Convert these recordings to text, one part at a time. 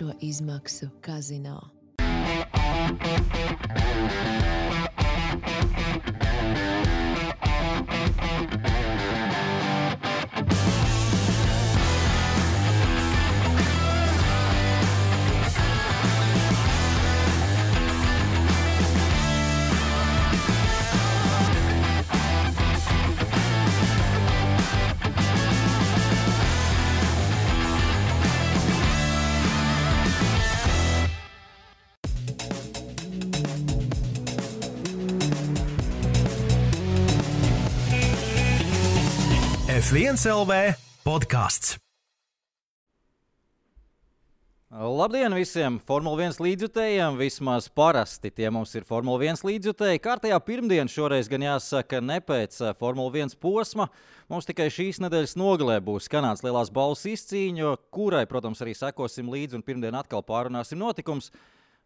augsto izmaksu kazino. F1 LV podkāsts. Labdien visiem Formule 1 līdzjutējiem! Vismaz parasti tie mums ir Formule 1 līdzjutēji. Kārtējā pirmdiena šoreiz gan jāsaka ne pēc eh, Formule 1 posma. Mums tikai šīs nedēļas nogalē būs Kanādas lielās balvas izcīņa, kurai, protams, arī sekosim līdzi un pirmdien atkal pārunāsim notikums.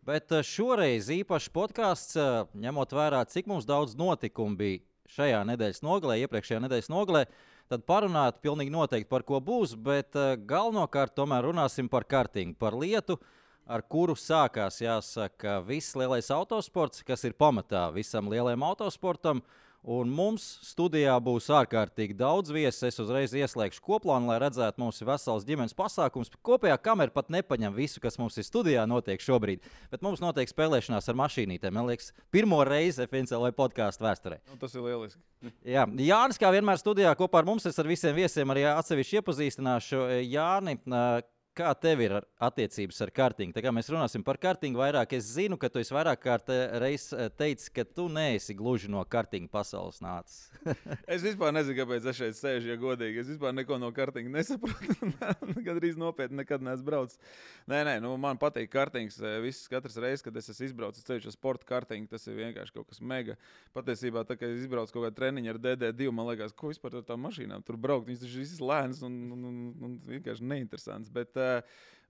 Bet eh, šoreiz īpašs podkāsts, eh, ņemot vērā, cik mums daudz notikumu bija šajā nedēļas nogalē, iepriekšējā nedēļas nogalē tad parunāt pilnīgi noteikti par ko būs, bet uh, galvenokārt tomēr runāsim par kartingu, par lietu, ar kuru sākās, jāsaka, viss lielais autosports, kas ir pamatā visam lielajam autosportam. Uh, Un mums studijā būs ārkārtīgi daudz viesu. Es uzreiz ieslēgšu koplānu, lai redzētu, mums ir vesels ģimenes pasākums. Kopējā kamera pat nepaņem visu, kas mums ir studijā, notiek šobrīd. Bet mums notiek spēlēšanās ar mašīnītēm. Man liekas, pirmo reizi FNCL podkāstu vēsturē. Nu, tas ir lieliski. Jā, Jānis, kā vienmēr studijā kopā ar mums, es ar visiem viesiem arī atsevišķi iepazīstināšu. Jāni, Kā tev ir attiecības ar kartingu? Tā kā mēs runāsim par kartingu vairāk, es zinu, ka tu esi vairāk kārt eh, reiz eh, teicis, ka tu neesi gluži no kartinga pasaules nācis. es vispār nezinu, kāpēc es šeit sēžu, ja godīgi. Es vispār neko no kartinga nesaprotu. Gan arī nopietni nekad neesmu braucis. Nē, nē, nu, man patīk kartings. Eh, viss katrs reizes, kad es esmu izbraucis ceļš uz sporta kartingu, tas ir vienkārši kaut kas mega. Patiesībā, tā, kad es izbraucu kaut kādu treniņu ar DD2, man liekas, ko vispār ar tām mašīnām tur braukt. Viņas taču visas lēnas un, un, un, un vienkārši neinteresants. Bet,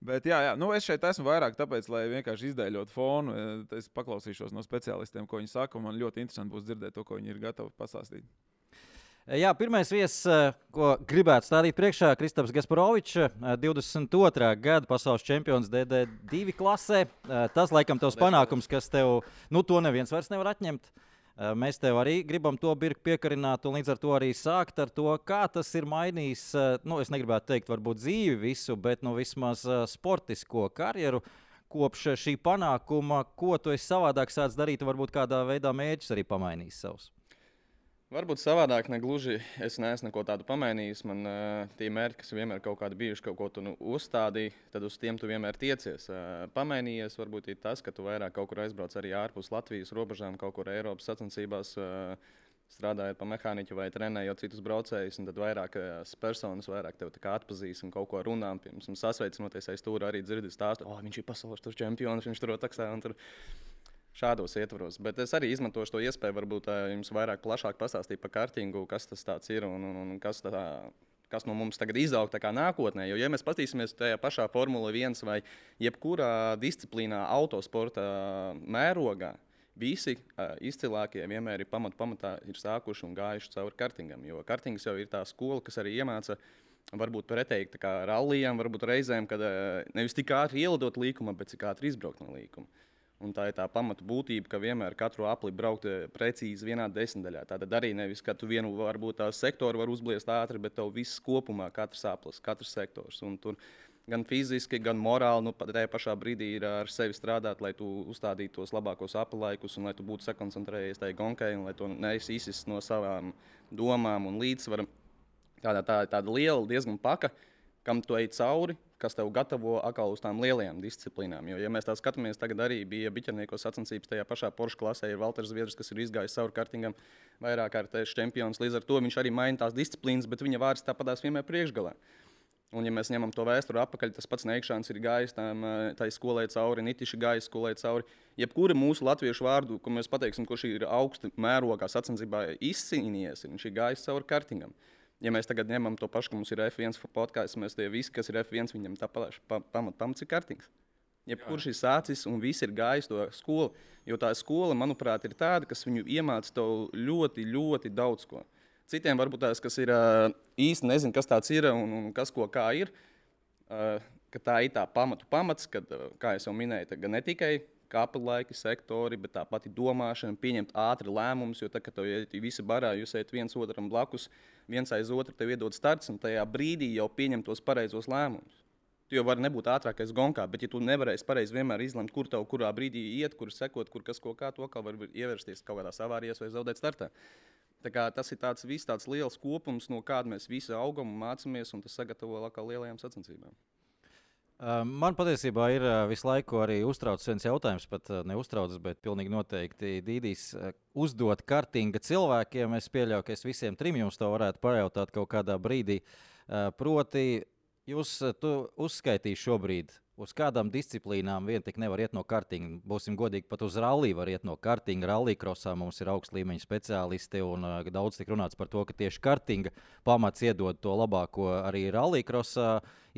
Bet, jā, jā. Nu, es šeit esmu vairāk tāpēc, lai vienkārši izdēļot fonu. Es paklausīšos no speciālistiem, ko viņi saka. Man ļoti interesanti būs dzirdēt to, ko viņi ir gatavi pastāstīt. Jā, pirmais viesis, ko gribētu stādīt priekšā, ir Kristaps Gasparovičs, 22. gada pasaules čempions DD2 klasē. Tas, laikam, tavs panākums, kas tev, nu, to neviens vairs nevar atņemt. Uh, Eh, mēs tev arī gribam to birku piekarināt, un līdz ar to arī sākt ar to, kā tas ir mainījis, eh, nu, es negribētu teikt, varbūt dzīvi visu, bet nu, vismaz eh, sportisko karjeru. Kopš šī panākuma, ko tu esi savādāk sācis darīt, varbūt kādā veidā mērķis arī pamainījis savus. Varbūt savādāk, ne gluži. Es neesmu neko tādu pamainījis. Man uh, tie mērķi, kas vienmēr kaut kādi bijuši, kaut ko tu nu, uzstādīji, tad uz tiem tu vienmēr tiecies. Uh, pamainījies varbūt tas, ka tu vairāk kaut kur aizbrauc arī ārpus Latvijas robežām, kaut kur Eiropas sacensībās. Uh, strādājot par mehāniķu vai trenējot citus braucējus, tad vairāk personas vairāk tevi atpazīs un kaut ko runā. Pirms sasveicinoties aiz stūra arī dzirdēt stāstu, oh, viņš ir pasaules čempions, viņš tur taksē. Šādos ietvaros. Bet es arī izmantošu to iespēju, varbūt jums vairāk plašāk pastāstīt par kartingu, kas tas ir un, un, un kas, tā, kas no mums tagad izaug nākotnē. Jo, ja mēs paskatīsimies tajā pašā Formula 1 vai jebkurā disciplīnā, autosporta mērogā, visi uh, izcilākie vienmēr ir pamat, pamatā ir sākuši un gājuši cauri kartingam. Jo kartings jau ir tā skola, kas arī iemāca. Varbūt pretēji kā rallijām, varbūt reizēm, kad uh, nevis tik ātri ielidot līkumu, bet cik ātri izbraukt no līkuma. Un tā ir tā pamata būtība, ka vienmēr katru apli braukt eh, precīzi vienā desmitdaļā. Tātad arī nevis, ka tu vienu varbūt tā sektoru var uzbliest ātri, bet tev viss kopumā, katrs aplis, katrs sektors. Un tur gan fiziski, gan morāli, nu, tajā pašā brīdī ir ar sevi strādāt, lai tu uzstādītu tos labākos aplaikus un lai tu būtu sakoncentrējies tajā gonkai un lai to neesi izsis no savām domām un līdzsvaram. Tāda, tā, tāda liela, diezgan paka, kam tu ej cauri, kas tev gatavo atkal uz tām lielajām disciplīnām. Jo, ja mēs tā skatāmies, tagad arī bija biķerniekos sacensības tajā pašā Porsche klasē, ir Valters Zviedrs, kas ir izgājis cauri kartingam, vairāk kārtēs čempions. Līdz ar to viņš arī maina tās disciplīnas, bet viņa vārds tāpatās vienmēr priekšgalā. Un, ja mēs ņemam to vēsturi atpakaļ, tas pats Neikšāns ir gājis tam, tai skolai cauri, Nitiši gājis skolai cauri. Jebkura mūsu latviešu vārdu, ko mēs pateiksim, kurš ir augsti mērogā sacensībā izcīnījies, viņš ir gājis cauri kartingam ja mēs tagad ņemam to pašu, ka mums ir F1 podkāsts, mēs tie visi, kas ir F1, viņam tā paši pa, pamat, pamats ir kārtīgs. Jebkurš ir sācis un viss ir gājis to skolu. Jo tā skola, manuprāt, ir tāda, kas viņu iemāca tev ļoti, ļoti daudz ko. Citiem varbūt tās, kas ir īsti nezinu, kas tas ir un, un kas ko kā ir. ka tā ir tā pamatu pamats, kad, kā jau minēju, ne tikai kapilaiki, sektori, bet tā pati domāšana, pieņemt ātri lēmumus, jo tad, kad tev ir visi barā, jūs ejat viens otram blakus, viens aiz otru tev iedod starts, un tajā brīdī jau pieņem tos pareizos lēmumus. Tu jau vari nebūt ātrākais gonkā, bet, ja tu nevarēsi pareizi vienmēr izlemt, kur tev kurā brīdī iet, kur sekot, kur kas ko kā, to kā var ievērsties kaut kādā avārijā vai zaudēt startā. Tā tas ir tāds, tāds liels kopums, no kāda mēs visi augam un mācāmies, un tas sagatavo lielajām sacensībām. Man patiesībā ir visu laiku arī uztraucis viens jautājums, pat neuztraucis, bet pilnīgi noteikti Dīdīs uzdot kartinga cilvēkiem. Es pieļauju, ka es visiem trim jums to varētu pajautāt kaut kādā brīdī. Proti, jūs uzskaitīsiet šobrīd, uz kādām disciplīnām vien tik nevar iet no kartinga. Būsim godīgi, pat uz rallija var iet no kartinga. Rallija krosā mums ir augsta līmeņa speciālisti, un daudz tik runāts par to, ka tieši kartinga pamats iedod to labāko arī rallija krosā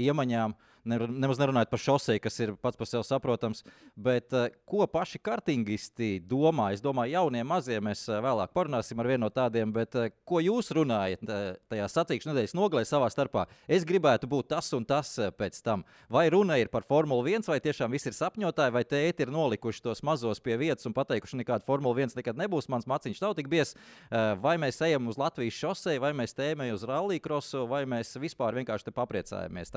iemaņām. Uh, nemaz nerunājot par šoseju, kas ir pats par sevi saprotams. Bet uh, ko paši kartingisti domā? Es domāju, jaunie mazie mēs uh, vēlāk parunāsim ar vienu no tādiem, bet uh, ko jūs runājat tajā sacīkšu nedēļas nogalē savā starpā? Es gribētu būt tas un tas pēc tam. Vai runa ir par Formuli 1, vai tiešām viss ir sapņotāji, vai tēti ir nolikuši tos mazos pie vietas un pateikuši, nekāda Formula 1 nekad nebūs, mans maciņš nav tik biezs. Vai mēs ejam uz Latvijas šoseju, vai mēs tēmējam uz rallija krosu, vai mēs vispār vienkārši papriecājamies.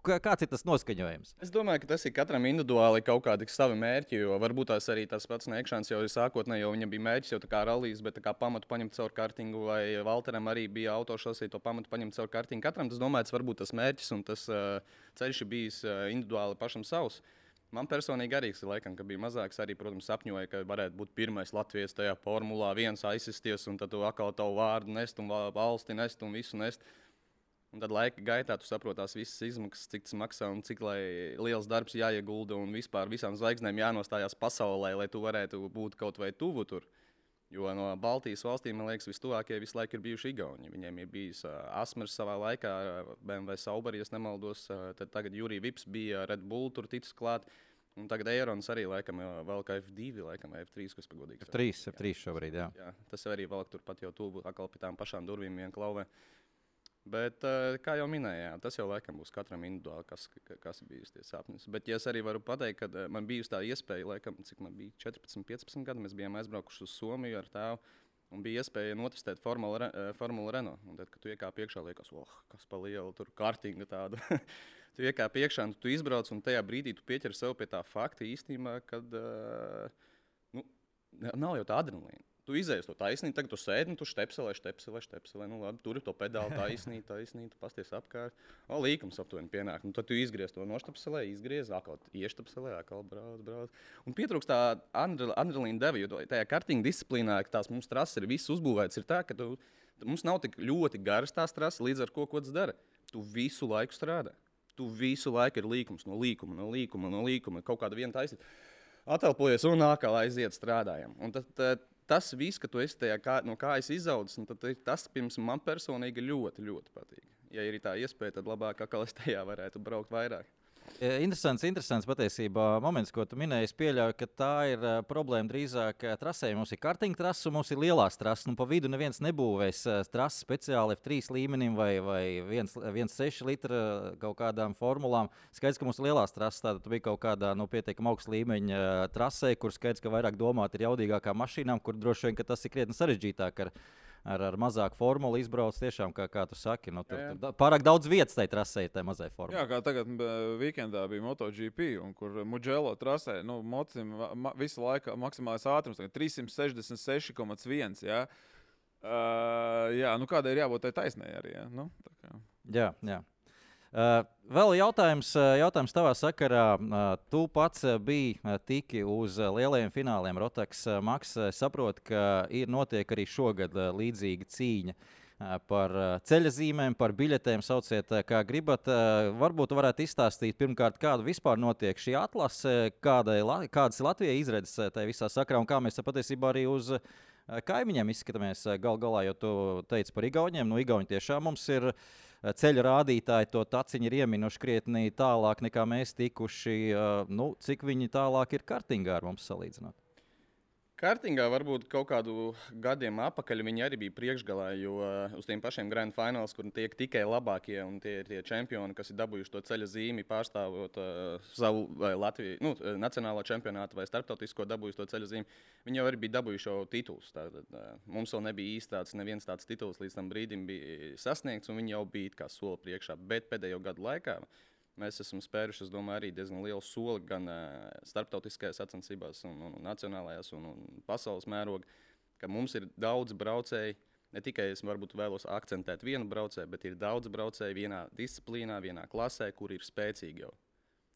Kāds ir tas noskaņojums? Es domāju, ka tas ir katram individuāli kaut kādi savi mērķi. Varbūt tās arī tas pats Nekšāns jau ir sākotnēji, jo viņam bija mērķis jau tā kā rallijas, bet kā pamatu paņemt caur kartingu, vai Valteram arī bija autošosī to pamatu paņemt caur kartingu. Katram tas domāts, varbūt tas mērķis un tas uh, ceļš ir bijis uh, individuāli pašam savs. Man personīgi arī tas laikam, bija mazāks. Arī, protams, sapņoju, ka varētu būt pirmais Latvijas tajā formulā, viens aizsisties, un tad atkal tavu vārdu nest, un valsti nest, un visu nest. Un tad laika gaitā tu saproti tās visas izmaksas, cik tas maksā un cik liels darbs jāiegulda un vispār visām zvaigznēm jānostājās pasaulē, lai tu varētu būt kaut vai tuvu tur. Jo no Baltijas valstīm, man liekas, vistuvākie visu laiku ir bijuši Igauni. Viņiem ir bijis uh, Asmers savā laikā, BMW Sauber, ja nemaldos. Uh, tad tagad Jurija Vips bija Red Bull, tur ticis klāt. Un tagad Eirons arī laikam vēl kā F2, laikam F3, kas pagodīgi. F3, F3 šobrīd, jā. jā. Tas arī vēl turpat jau tuvu atkal pie tām pašām durvīm vien klauvē. Uh, Bet, eh, kā jau minēju, tas jau laikam būs katram individuāli, kas, kas bijis tie sapnis. Bet ja es arī varu pateikt, ka eh, man bija tā iespēja, laikam, cik man bija 14, 15 gadi, mēs bijām aizbraukuši uz Somiju ar tēvu. Un bija iespēja notestēt Formula, eh, Formula Renault. Un tad, kad tu iekāp iekšā, liekas, oh, kas pa lielu tur kārtīga tāda. tu iekāp iekšā, un tu izbrauc, un tajā brīdī tu pieķer sev pie tā fakta īstenībā, kad uh, nu, nav jau tā adrenalīna. Tu izēji to taisnību, tagad tu sēdi un tu stepselē, stepselē, stepselē. Nu, labi, tur ir to pedāli taisnība, taisnība, pasties apkārt. O, līkums aptuveni pienāk. Nu, tad tu izgriez to noštepselē, izgriez, atkal ieštepselē, atkal brauc, brauc. Un pietrūkst tā adrenalīna deva, jo tajā kartīņa disciplīnā, ka tās mums trases ir viss uzbūvēts, ir tā, ka tu, mums nav tik ļoti garas tās trases, līdz ar ko, ko tas dara. Tu visu laiku strādā. Tu visu laiku ir līkums no līkuma, no līkuma, no līkuma, kaut kāda viena taisnība. Atelpojies un nākamā aiziet strādājam. Un tad, tad tas viss, ka tu esi tajā kā, no kājas izaudzis, tas pirms man personīgi ļoti, ļoti patīk. Ja ir tā iespēja, tad labāk, ka es tajā varētu braukt vairāk. Interesants, interesants patiesībā moments, ko tu minēji. Es pieļauju, ka tā ir uh, problēma drīzāk trasē. Mums ir kartiņa trasa, mums ir lielās trases. Nu, pa vidu neviens nebūvēs trases speciāli F3 līmenim vai, vai 1,6 litra kaut kādām formulām. Skaidrs, ka mums ir lielās trases, tātad bija kaut kādā nu, pietiekami augsta līmeņa trasē, kur skaidrs, ka vairāk domāt ir jaudīgākām mašīnām, kur droši vien tas ir krietni sarežģītāk. Ar, ar, ar mazāku formulu izbrauc. Tiešām, kā, kā tu saki, nu, tur, jā, jā. tur pārāk daudz vietas tai trasē, tai mazai formulai. Jā, kā tagad weekendā bija MotoGP, un kur Mugello trasē, nu, mocim ma, visu laiku maksimālais ātrums - 366,1. Jā. Uh, jā, nu kādai ir jābūt tai taisnē arī. Jā, nu, jā, jā. Uh, vēl jautājums, uh, jautājums tavā sakarā. Uh, tu pats biji tiki uz lielajiem fināliem. Rotaks Maks saprot, ka ir notiek arī šogad līdzīga cīņa par ceļa zīmēm, par biļetēm. Sauciet, kā gribat. Varbūt varētu izstāstīt pirmkārt, kāda vispār notiek šī atlase, kādai, kādas ir Latvijas izredzes tajā visā sakarā un kā mēs patiesībā arī uz kaimiņiem izskatāmies gal galā, jo tu teici par Igauniem. Nu, Igauni tiešām mums ir Eh, ceļa rādītāji to taciņu ir ieminuši krietni tālāk nekā mēs tikuši. Eh, nu, cik viņi tālāk ir kartingā ar mums salīdzinot? Kartingā varbūt kaut kādu gadiem atpakaļ viņi arī bija priekšgalā, jo uh, uz tiem pašiem Grand Fināls, kur tiek tikai labākie un tie ir tie čempioni, kas ir dabūjuši to ceļa zīmi, pārstāvot uh, savu Latviju, nu, nacionālo čempionātu vai starptautisko dabūjuši to ceļa zīmi, viņi jau arī bija dabūjuši titulus. Tātad, uh, mums vēl nebija īsti tāds, neviens tāds tituls līdz tam brīdim bija sasniegts, un viņi jau bija kā soli priekšā. Bet pēdējo gadu laikā Mēs esam spēruši, domāju, arī diezgan lielu soli gan uh, starptautiskajās sacensībās, un, un, un nacionālajās un, un pasaules mērogā, ka mums ir daudz braucēju. Ne tikai es varbūt vēlos akcentēt vienu braucēju, bet ir daudz braucēju vienā disciplīnā, vienā klasē, kur ir spēcīgi jau.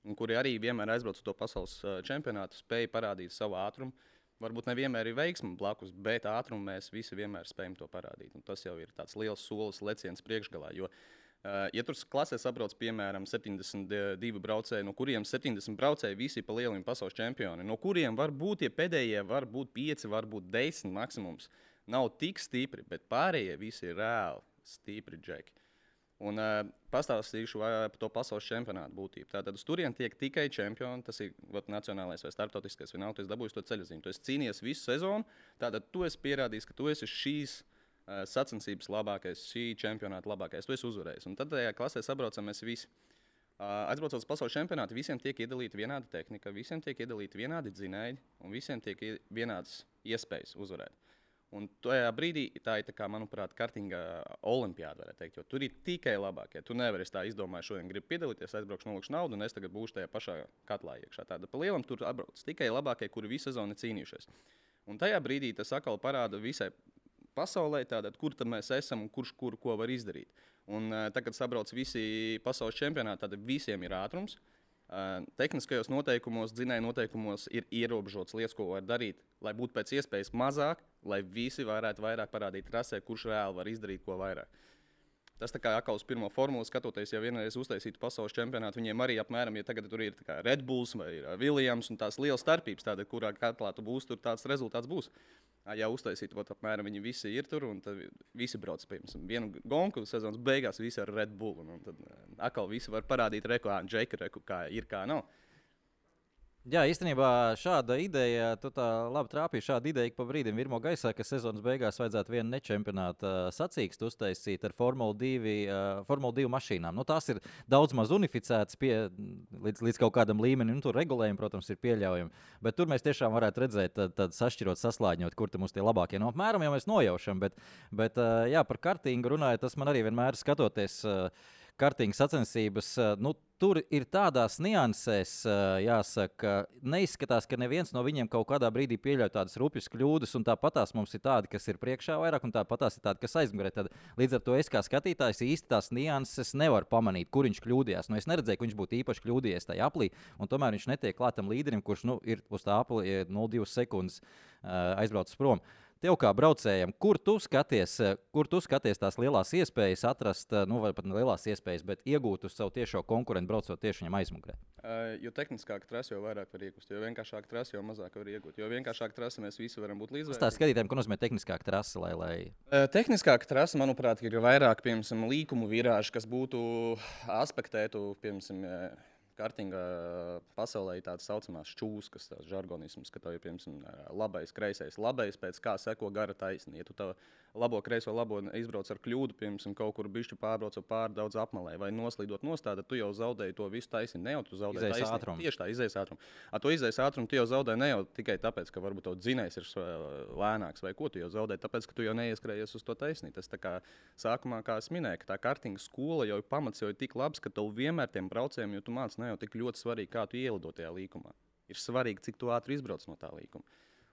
Un kuri arī vienmēr aizbrauc uz to pasaules čempionātu, spēja parādīt savu ātrumu. Varbūt nevienmēr ir veiksme blakus, bet ātrumu mēs visi vienmēr spējam to parādīt. Un tas jau ir tāds liels solis, leciens priekšgalā. Jo Uh, ja tur klasē sabrauc, piemēram, 72 braucēji, no kuriem 70 braucēji visi ir pa lieliem pasaules čempioni, no kuriem var būt tie pēdējie, var būt 5, varbūt 10 maksimums. Nav tik stipri, bet pārējie visi ir reāli stipri džeki. Un uh, pastāstīšu par to pasaules čempionātu būtību. Tātad uz turieni tiek tikai čempioni. Tas ir vat, nacionālais vai starptautiskais, nav. Tu esi dabūjis to ceļojumu. Tu esi cīnījies visu sezonu. Tātad tu esi pierādījis, ka tu esi šīs Eh, sacensības labākais, šī čempionāta labākais. Tu esi uzvarējis. Un tad tajā klasē sabraucam mēs visi. Eh, Aizbraucot uz pasaules čempionātu, visiem tiek iedalīta vienāda tehnika, visiem tiek iedalīti vienādi dzinēji un visiem tiek vienādas iespējas uzvarēt. Un tajā brīdī tā ir, tā kā, manuprāt, kartinga olimpiāda, teikt, jo tur ir tikai labākie. Tu nevari tā izdomāt, šodien gribi piedalīties, aizbraukšu, nolikšu naudu, un es tagad būšu tajā pašā katlā iekšā. Tāda pa lielam tur atbrauc tikai labākie, kuri visu sezonu cīnījušies. Un tajā brīdī tas atkal parāda visai pasaulē, tātad, kur tad mēs esam un kurš kur ko var izdarīt. Un, uh, tagad, kad sabrauc visi pasaules čempionāti, tad visiem ir ātrums. Uh, tehniskajos noteikumos, dzinēju noteikumos ir ierobežots lietas, ko var darīt, lai būtu pēc iespējas mazāk, lai visi varētu vairāk parādīt trasē, kurš reāli var izdarīt ko vairāk. Tas tā kā atkal uz pirmo formulu skatoties, ja vienreiz uztaisītu pasaules čempionātu, viņiem arī apmēram, ja tagad tur ir Red Bulls vai Williams un tās lielas starpības, tāda, kurā katlā tu būsi, tur tāds rezultāts būs. Ja uztaisītu, tad apmēram viņi visi ir tur un visi brauc pie mums. Vienu gonku sezonas beigās visi ar Red Bull. Un, tad atkal visi var parādīt, reku, Džeku, reku, kā ir, kā nav. Jā, īstenībā šāda ideja, tu tā labi trāpīji. Šāda ideja pa brīdim virmo gaisā, ka sezonas beigās vajadzētu vienu nečempionāta sacīkstu uztaisīt ar Formule 2, uh, Formule 2 mašīnām. Nu, tās ir daudz maz unificētas pie, līdz, līdz kaut kādam līmenim, un tur regulējumi, protams, ir pieļaujami. Bet tur mēs tiešām varētu redzēt, tad, tad sašķirot, saslāņot, kur mums tie labākie no nu, apmēram jau mēs nojaušam. Bet, bet jā, par kartīgu runājot, tas man arī vienmēr skatoties. Uh, kartīgas sacensības. Eh, nu, tur ir tādās niansēs, eh, jāsaka, neizskatās, ka neviens no viņiem kaut kādā brīdī pieļauj tādas rupjas kļūdas, un tāpatās mums ir tādi, kas ir priekšā vairāk, un tāpatās ir tādi, kas aizmugurē. Tad līdz ar to es kā skatītājs īsti tās nianses nevaru pamanīt, kur viņš kļūdījās. Nu, es neredzēju, ka viņš būtu īpaši kļūdījies tajā aplī, un tomēr viņš netiek klātam līderim, kurš nu, ir uz tā apli 0,2 sekundes uh, aizbraucis prom. Uh, Tev kā braucējam, kur tu skaties, eh, kur tu skaties tās lielās iespējas atrast, eh, nu, vai pat ne lielās iespējas, bet iegūt uz savu tiešo konkurentu, braucot tieši viņam aizmugurē? Uh, jo tehniskāk trasa, jo vairāk var iegūt, jo vienkāršāk trasa, jo mazāk var iegūt. Jo vienkāršāk trasa mēs visi varam būt līdzīgi. Tas skatītājiem, ko nozīmē tehniskāk trasa. Lai, lai... Uh, tehniskāk trasa, manuprāt, ir vairāk, piemēram, līkumu virāžu, kas būtu aspektētu, piemēram, kartingā pasaulē ir tādas saucamās čūskas, tās žargonisms, ka tev ir piemēram labais, kreisais, labais, pēc kā seko gara taisnība. Ja tu labo kreiso labo izbrauc ar kļūdu, piemēram, kaut kur bišķi pārbrauc pār daudz apmalē vai noslīdot nostāda, tu jau zaudēji to visu taisnību. Ne jau tu zaudēji ātrumu. Tieši tā, izējas ātrumu. A to izējas ātrumu tu jau zaudēji ne jau tikai tāpēc, ka varbūt tev dzinējs ir lēnāks vai ko tu jau zaudēji, tāpēc, ka tu jau neieskrējies uz to taisnību. Tas tā kā sākumā, kā es minēju, ka tā kartinga skola jau ir pamats jau ir tik labs, ka tev vienmēr tiem braucējiem, jo tu māc ne jau tik ļoti svarīgi, kā tu ielido tajā līkumā. Ir svarīgi, cik ātri izbrauc no tā līkuma.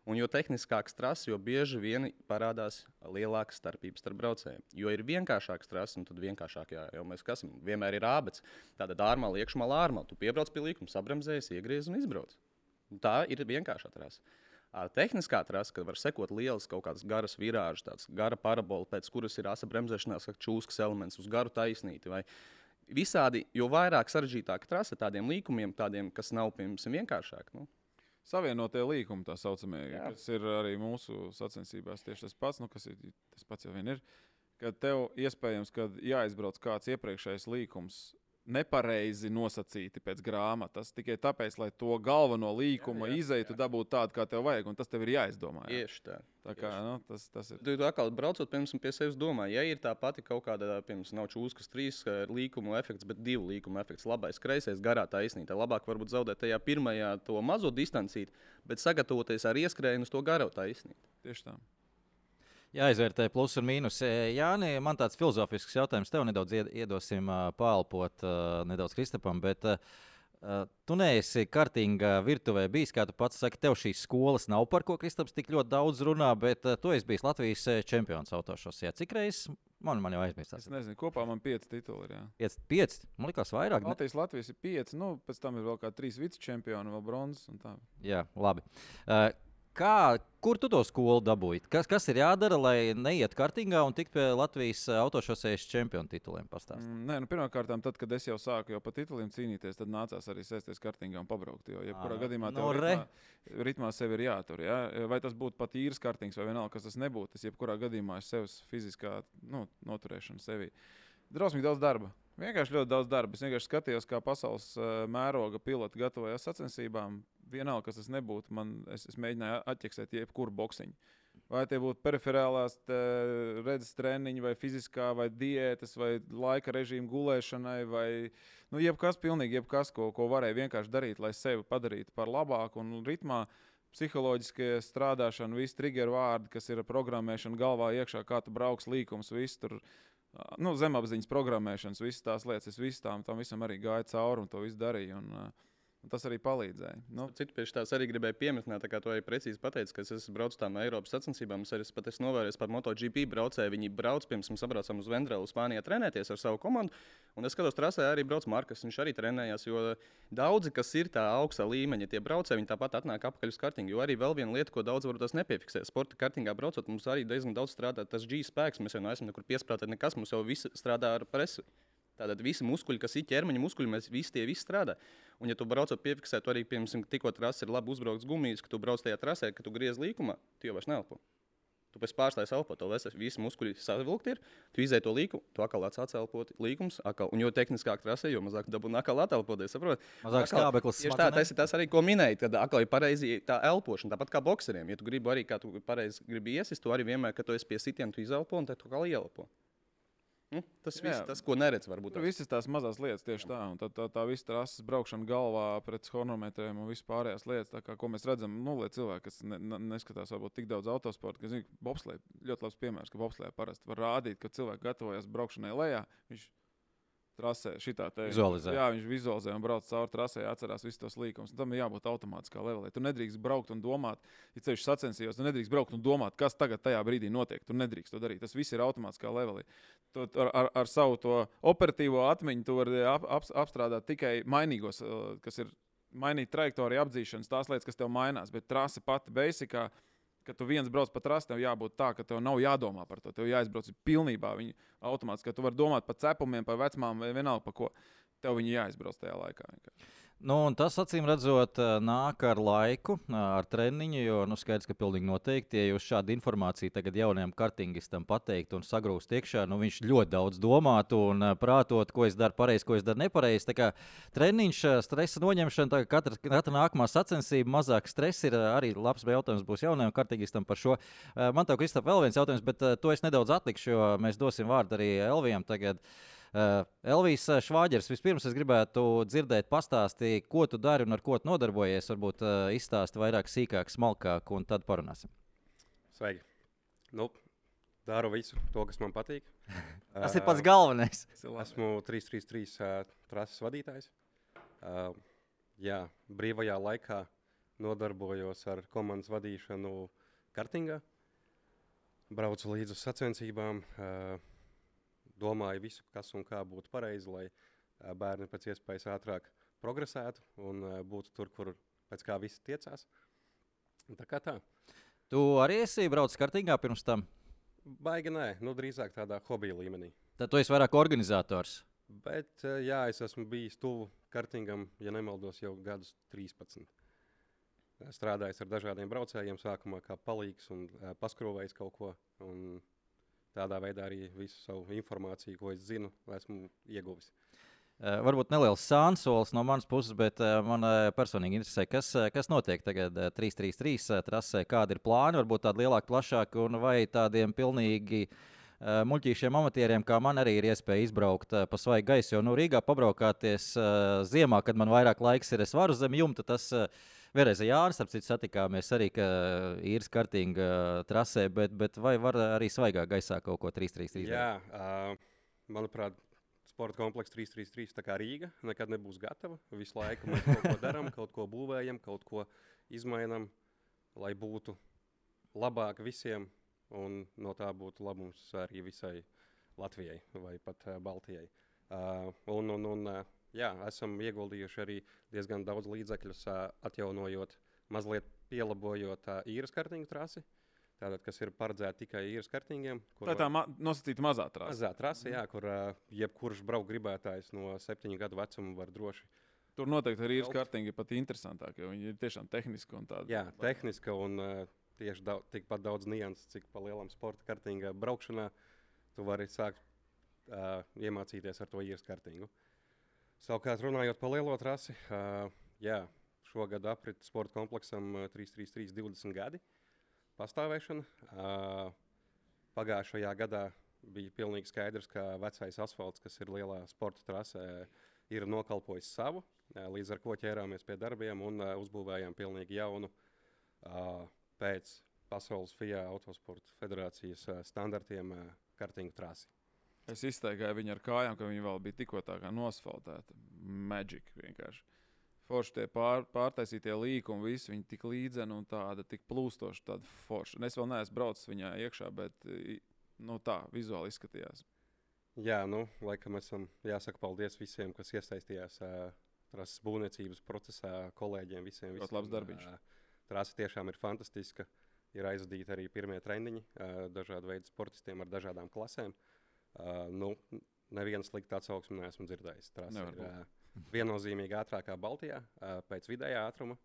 Un jo tehniskāks trases, jo bieži vien parādās lielākas starpības starp braucējiem. Jo ir vienkāršāks trases, un tad vienkāršāk, jā, jau mēs esam, vienmēr ir ābets. Tāda dārmā, iekšmalā ārmā. Tu piebrauc pie līkuma, sabremzējies, iegriez un izbrauc. Tā ir vienkāršā trase. Tehniskā trase, kad var sekot lielas kaut kādas garas virāžas, tādas gara parabola, pēc kuras ir asa bremzēšanās, kā čūskas elements uz garu taisnīti. Vai visādi, jo vairāk sarežģītāka trase tādiem līkumiem, tādiem, kas nav piemēram vienkāršāk. Nu, Savienotie līkumi, tā saucamie, Jā. kas ir arī mūsu sacensībās tieši tas pats, nu, kas ir tas pats jau vien ir. Kad tev iespējams, ka jāizbrauc kāds iepriekšējais līkums nepareizi nosacīti pēc grāmatas. Tikai tāpēc, lai to galveno līkumu Jā, jā, izeitu, dabūtu tādu, kā tev vajag, un tas tev ir jāizdomā. Jā. Tieši tā. Tā kā nu, tas, tas ir. Tu, atkal braucot piemēram, pie sevis, domā, ja ir tā pati kaut kāda, piemēram, nav čūskas trīs līkumu efekts, bet divu līkumu efekts, labais, kreisais, garā taisnība. Labāk varbūt zaudēt tajā pirmajā to mazo distancīti, bet sagatavoties ar ieskrējienu uz to garo taisnību. Tieši tā. Jāizvērtē plus un mīnus. Jā, man tāds filozofisks jautājums tev nedaudz ied- iedosim ā, nedaudz Kristapam. Bet, Tu neesi kartīgā virtuvē bijis, kā tu pats saki, tev šīs skolas nav par ko Kristaps tik ļoti daudz runā, bet tu esi bijis Latvijas čempions autošosē. Cik reizes man, man jau aizmirst? Es nezinu, kopā man pieci tituli ir. jā. 5, 5, man liekas, vairāk. Latvijas, Latvijas ir pieci, nu, pēc tam ir vēl kā trīs vicečempioni, vēl bronzas. un tā. Jā, labi. Uh, Kā, kur tu to skolu dabūji? Kas, kas ir jādara, lai neiet kartīgā un tiktu pie Latvijas ā, autošosejas čempionu tituliem? Pastāst. Mm, Nē, nu, pirmkārt, tad, kad es jau sāku jau par tituliem cīnīties, tad nācās arī sēsties kartingā un pabraukt. Jo, jebkurā Ā, gadījumā nu tev re. ritmā, ritmā sev ir jātur. Ja? Vai tas būtu pat īrs kartings vai vienalga, kas tas nebūtu, tas jebkurā gadījumā ir sevis fiziskā nu, noturēšana sevi. Drausmīgi daudz darba. Vienkārši ļoti daudz darba. Es vienkārši skatījos, kā pasaules uh, mēroga piloti gatavojas sacensībām. Vienalga, kas tas nebūtu, man, es, es mēģināju atķeksēt jebkuru boxiņu. Vai tie būtu periferālās redzes treniņi, vai fiziskā, vai diētas, vai laika režīma gulēšanai, vai nu, jebkas, pilnīgi jebkas, ko, ko varēja vienkārši darīt, lai sevi padarītu par labāku un ritmā. Psiholoģiskie strādāšana, visi trigger vārdi, kas ir programmēšana galvā iekšā, kā tu brauks līkums, viss tur nu, zemapziņas programmēšanas, visas tās lietas, es visam tam, visam arī gāju cauri un to visu darīju. Un, un tas arī palīdzēja. Nu, Citu pie tās arī gribēju pieminēt, kā tu arī precīzi pateici, ka es esmu braucis tām Eiropas sacensībām. Es arī pat esmu novērojis par MotoGP braucēju. Viņi brauc, pirms mēs sabraucam uz Vendrelu, Spānijā, trenēties ar savu komandu. Un es skatos, trasē arī brauc Markas. Viņš arī trenējās, jo daudzi, kas ir tā augsta līmeņa, tie braucēji, viņi tāpat atnāk atpakaļ uz kartingu. Jo arī vēl viena lieta, ko daudz varbūt nepiefiksē. Sporta kartingā braucot, mums arī diezgan daudz strādā tas G spēks. Mēs jau neesam nekur piesprātēti nekas, mums jau viss strādā ar presu. Tātad visi muskuļi, kas ir ķermeņa muskuļi, mēs visi tie visi strādā. Un, ja tu braucot piefiksē, tu arī, piemēram, tikko trasē ir labi uzbraukts gumijas, ka tu brauc tajā trasē, ka tu griez līkumā, tu jau vairs neelpo. Tu pēc pārstājas elpot, to visi, muskuļi savilkti ir. Tu izēji to līkumu, tu atkal atsāc elpot līkums, atkal. Un jo tehniskāk trasē, jo mazāk dabūna atkal atelpoties, saprot? Mazāk Atkal- skābeklis Tieši tā, tas ir tas arī, ko minēji, kad atkal ir pareizi tā elpošana, tāpat kā bokseriem. Ja tu gribi arī, kā tu pareizi gribi iesist, tu arī vienmēr, kad tu esi pie sitiena, tu izelpo un tad tu kā ielpo. Nu, tas Jā. viss, tas, ko neredz, varbūt. Tur visas tās mazas lietas tieši tā, un tā, tā, tā visa trases braukšana galvā pret chronometriem un vispārējās lietas, tā kā, ko mēs redzam, nu, lai cilvēki, kas ne, ne, neskatās varbūt tik daudz autosporta, kas zina, bobslē, ļoti labs piemērs, ka bobslē parasti var rādīt, ka cilvēki gatavojas braukšanai lejā. Viņš Trasē, šitā te Vizualizē. Jā, viņš vizualizē un brauc cauri trasē, atcerās visus tos līkumus. Tam ir jābūt automātiskā levelī. Tu nedrīkst braukt un domāt, ja ceļš sacensījos, tu nedrīkst braukt un domāt, kas tagad tajā brīdī notiek. Tu nedrīkst to darīt. Tas viss ir automātiskā. Tu, ar, ar, ar savu to operatīvo atmiņu tu vari ap, ap, apstrādāt tikai mainīgos, eh, kas ir mainīt trajektoriju, apzīšanas, tās lietas, kas tev mainās. Bet trase pati beisikā. Kad tu viens brauc pa trasi, tev jābūt tā, ka tev nav jādomā par to. Tev jāizbrauc pilnībā. Viņi automātiski, ka tu vari domāt par cepumiem, par vecmām vai vienalga par ko. Tev viņi jāizbrauc tajā laikā. vienkārši. Nu, tas, acīm redzot, ā, nāk ar laiku, ā, ar treniņu. Jo nu, skaidrs, ka pilnīgi noteikti, ja jūs šādu informāciju tagad jaunajam kartingistam pateiktu un sagrūst iekšā, nu, viņš ļoti daudz domātu un ā, prātot, ko es daru pareizi, ko es daru nepareizi. Tā kā treniņš, stresa noņemšana, katra, katra nākamā sacensība, mazāk stresa ir arī labs jautājums būs jaunajam kartingistam par šo. Man te, Kristap, vēl viens jautājums, bet to es nedaudz atlikšu, jo mēs dosim vārdu arī Elvijam tagad. Uh, Elvijas uh, Švāģers, vispirms es gribētu dzirdēt, pastāstīt, ko tu dari un ar ko nodarbojies. Varbūt uh, izstāsti vairāk, sīkāk, smalkāk, un tad parunāsim. Sveiki. Nu, daru visu to, kas man patīk. Tas ir pats galvenais. Esmu 333 uh, trases vadītājs. Jā, brīvajā laikā nodarbojos ar komandas vadīšanu kartingā. Braucu līdzi uz sacensībām, uh, domāju visu, kas un kā būtu pareizi, lai bērni pēc iespējas ātrāk progresētu un būtu tur, kur pēc kā visi tiecās. Tā kā tā. Tu arī esi braucis kartīgā pirms tam. Baigi nē, nu drīzāk tādā hobija līmenī. Tad tu esi vairāk organizators. Bet, jā, es esmu bijis tuvu kartingam, ja nemaldos, jau gadus 13. Eh, Strādājis ar dažādiem braucējiem, sākumā kā palīgs un paskrūvējis kaut ko. Un tādā veidā arī visu savu informāciju, ko es zinu, esmu ieguvis. Uh, varbūt neliels sānsolis no manas puses, bet uh, man uh, personīgi interesē, kas, kas notiek tagad uh, 3-3-3 uh, trasē, kādi ir plāni, varbūt tādi lielāki, plašāki, un vai tādiem pilnīgi muļķīšiem amatieriem, kā man arī ir iespēja izbraukt pa svaigu gaisu. Jo nu, Rīgā pabraukāties ziemā, kad man vairāk laiks ir, es varu zem jumta. Tas, uh, Vēlreiz ar Jānis, ap citu satikāmies arī īres kartīga uh, trasē, bet, bet vai var arī svaigā gaisā kaut ko 3-3-3? Jā, uh, manuprāt, sporta komplekss 333, tā kā Rīga, nekad nebūs gatava. Visu laiku mēs kaut ko darām, kaut ko būvējam, kaut ko izmainām, lai būtu labāk visiem, un no tā būtu labums arī visai Latvijai vai pat uh, Baltijai. Uh, un, un, un, uh, jā, esam ieguldījuši arī diezgan daudz līdzekļus, uh, atjaunojot, mazliet pielabojot uh, īres kartiņu trasi. Tātad, kas ir paredzēta tikai īres kartīgiem. Tā ir tā ma nosacīta mazā trase. Mazā trase, jā, kur jebkurš braukt gribētājs no septiņu gadu vecuma var droši. Tur noteikti arī ir pat interesantākie. Viņi ir tiešām tehniski un tādi. Jā, tehniski un uh, tieši daudz, tikpat daudz nianses, cik pa lielam sporta kartīgā braukšanā tu vari sākt uh, iemācīties ar to īres kartīgu. Savukārt, runājot par lielo trasi, jā, šogad aprit sporta kompleksam uh, 333 20 gadi. Pastāvēšana. Pagājušajā gadā bija pilnīgi skaidrs, ka vecais asfalts, kas ir lielā sporta trasē, ir nokalpojis savu. Līdz ar to ķērāmies pie darbiem un uzbūvējām pilnīgi jaunu pēc Pasaules FIA autosporta federācijas standartiem kartīgu trasi. Es izteiktu viņu ar kājām, ka viņi vēl bija tikko tā kā nosfaltēta. Magic vienkārši forši tie pār, pārtaisītie līkumi, visi viņi tik līdzeni un tāda tik plūstoša, tāda forša. Un es vēl neesmu braucis viņā iekšā, bet nu, tā vizuāli izskatījās. Jā, nu, laikam esam jāsaka paldies visiem, kas iesaistījās uh, trases būvniecības procesā, kolēģiem, visiem. Ļoti labs darbiņš. Uh, trase tiešām ir fantastiska. Ir aizvadīti arī pirmie treniņi uh, dažādu veidu sportistiem ar dažādām klasēm. Uh, nu, Nevienu sliktu atsauksmi neesmu dzirdējis. Trase ir uh, viennozīmīgi ātrākā Baltijā pēc vidējā ātruma,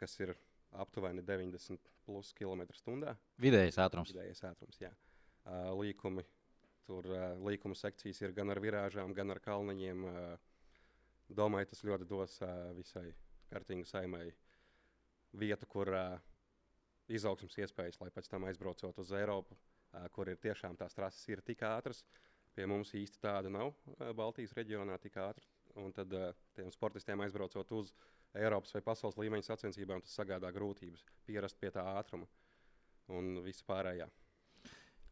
kas ir aptuveni 90 plus km/h. Vidējais ātrums. Vidējais ātrums jā. Līkumi. Tur līkuma sekcijas ir gan ar virāžām, gan ar kalniņiem. Domāju, tas ļoti dos visai kartīgu saimai vietu, kur izaugsmas iespējas, lai pēc tam aizbraucot uz Eiropu, kur ir tiešām tās trases ir tik ātras. Pie mums īsti tāda nav Baltijas reģionā tik ātra un tad tiem sportistiem aizbraucot uz Eiropas vai pasaules līmeņa sacensībām, tas sagādā grūtības pierast pie tā ātruma un viss pārējā.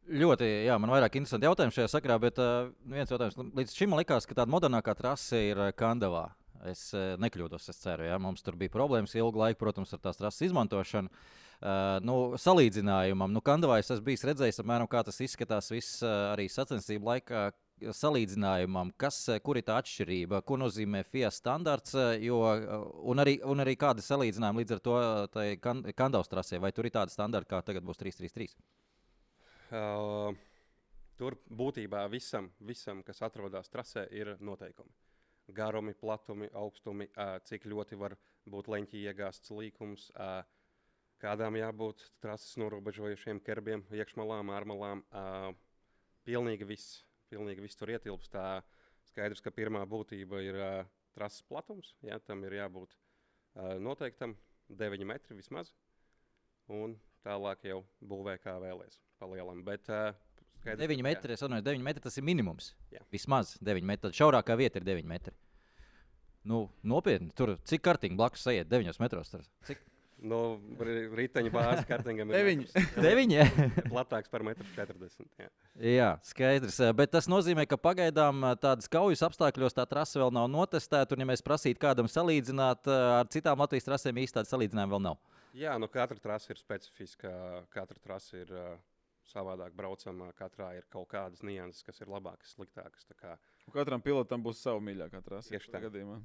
Ļoti, jā, man vairāk interesanti jautājumi šajā sakrā, bet uh, viens jautājums. Līdz šim man likās, ka tāda modernākā trase ir Kandavā. Es uh, nekļūdos, es ceru, ja mums tur bija problēmas ilgu laiku, protams, ar tās trases izmantošanu. Uh, nu, salīdzinājumam, nu, Kandavā es bijis redzējis, apmēram, kā tas izskatās viss uh, arī sacensību laikā, salīdzinājumam, kas, kur ir tā atšķirība, ko nozīmē FIA standarts, jo, un, arī, un arī kāda salīdzinājuma līdz ar to kan, Kandavas trasē, vai tur ir tāda standarta, kā tagad būs 333? Uh, tur būtībā visam, visam, kas atrodas trasē, ir noteikumi. Garumi, platumi, augstumi, uh, cik ļoti var būt leņķī iegāzts līkums, uh, kādām jābūt trases norobežojušiem kerbiem, iekšmalām, ārmalām. Uh, pilnīgi viss pilnīgi viss tur ietilpst. Tā skaidrs, ka pirmā būtība ir uh, trases platums. Jā, tam ir jābūt uh, noteiktam 9 metri vismaz. Un tālāk jau būvē kā vēlēs. Palielam. Bet, uh, skaidrs, 9 metri, es atvainojos, 9 metri tas ir minimums. Jā. Vismaz 9 metri. Tad šaurākā vieta ir 9 metri. Nu, nopietni, tur cik kārtīgi blakus ejiet 9 metros. Tur, cik? No nu, riteņa bāzes kartingam ir deviņi. deviņi platāks par 1,40 m. Jā. jā, skaidrs. Bet tas nozīmē, ka pagaidām tādas kaujas apstākļos tā trase vēl nav notestēta. Un, ja mēs prasītu kādam salīdzināt ar citām Latvijas trasēm, īsti tāda salīdzinājuma vēl nav. Jā, nu katra trase ir specifiska. Katra trase ir uh, savādāk braucama. Katrā ir kaut kādas nianses, kas ir labākas, sliktākas. Kā... Katram pilotam būs sava mīļākā trase. Tieši tā. Gadījumā.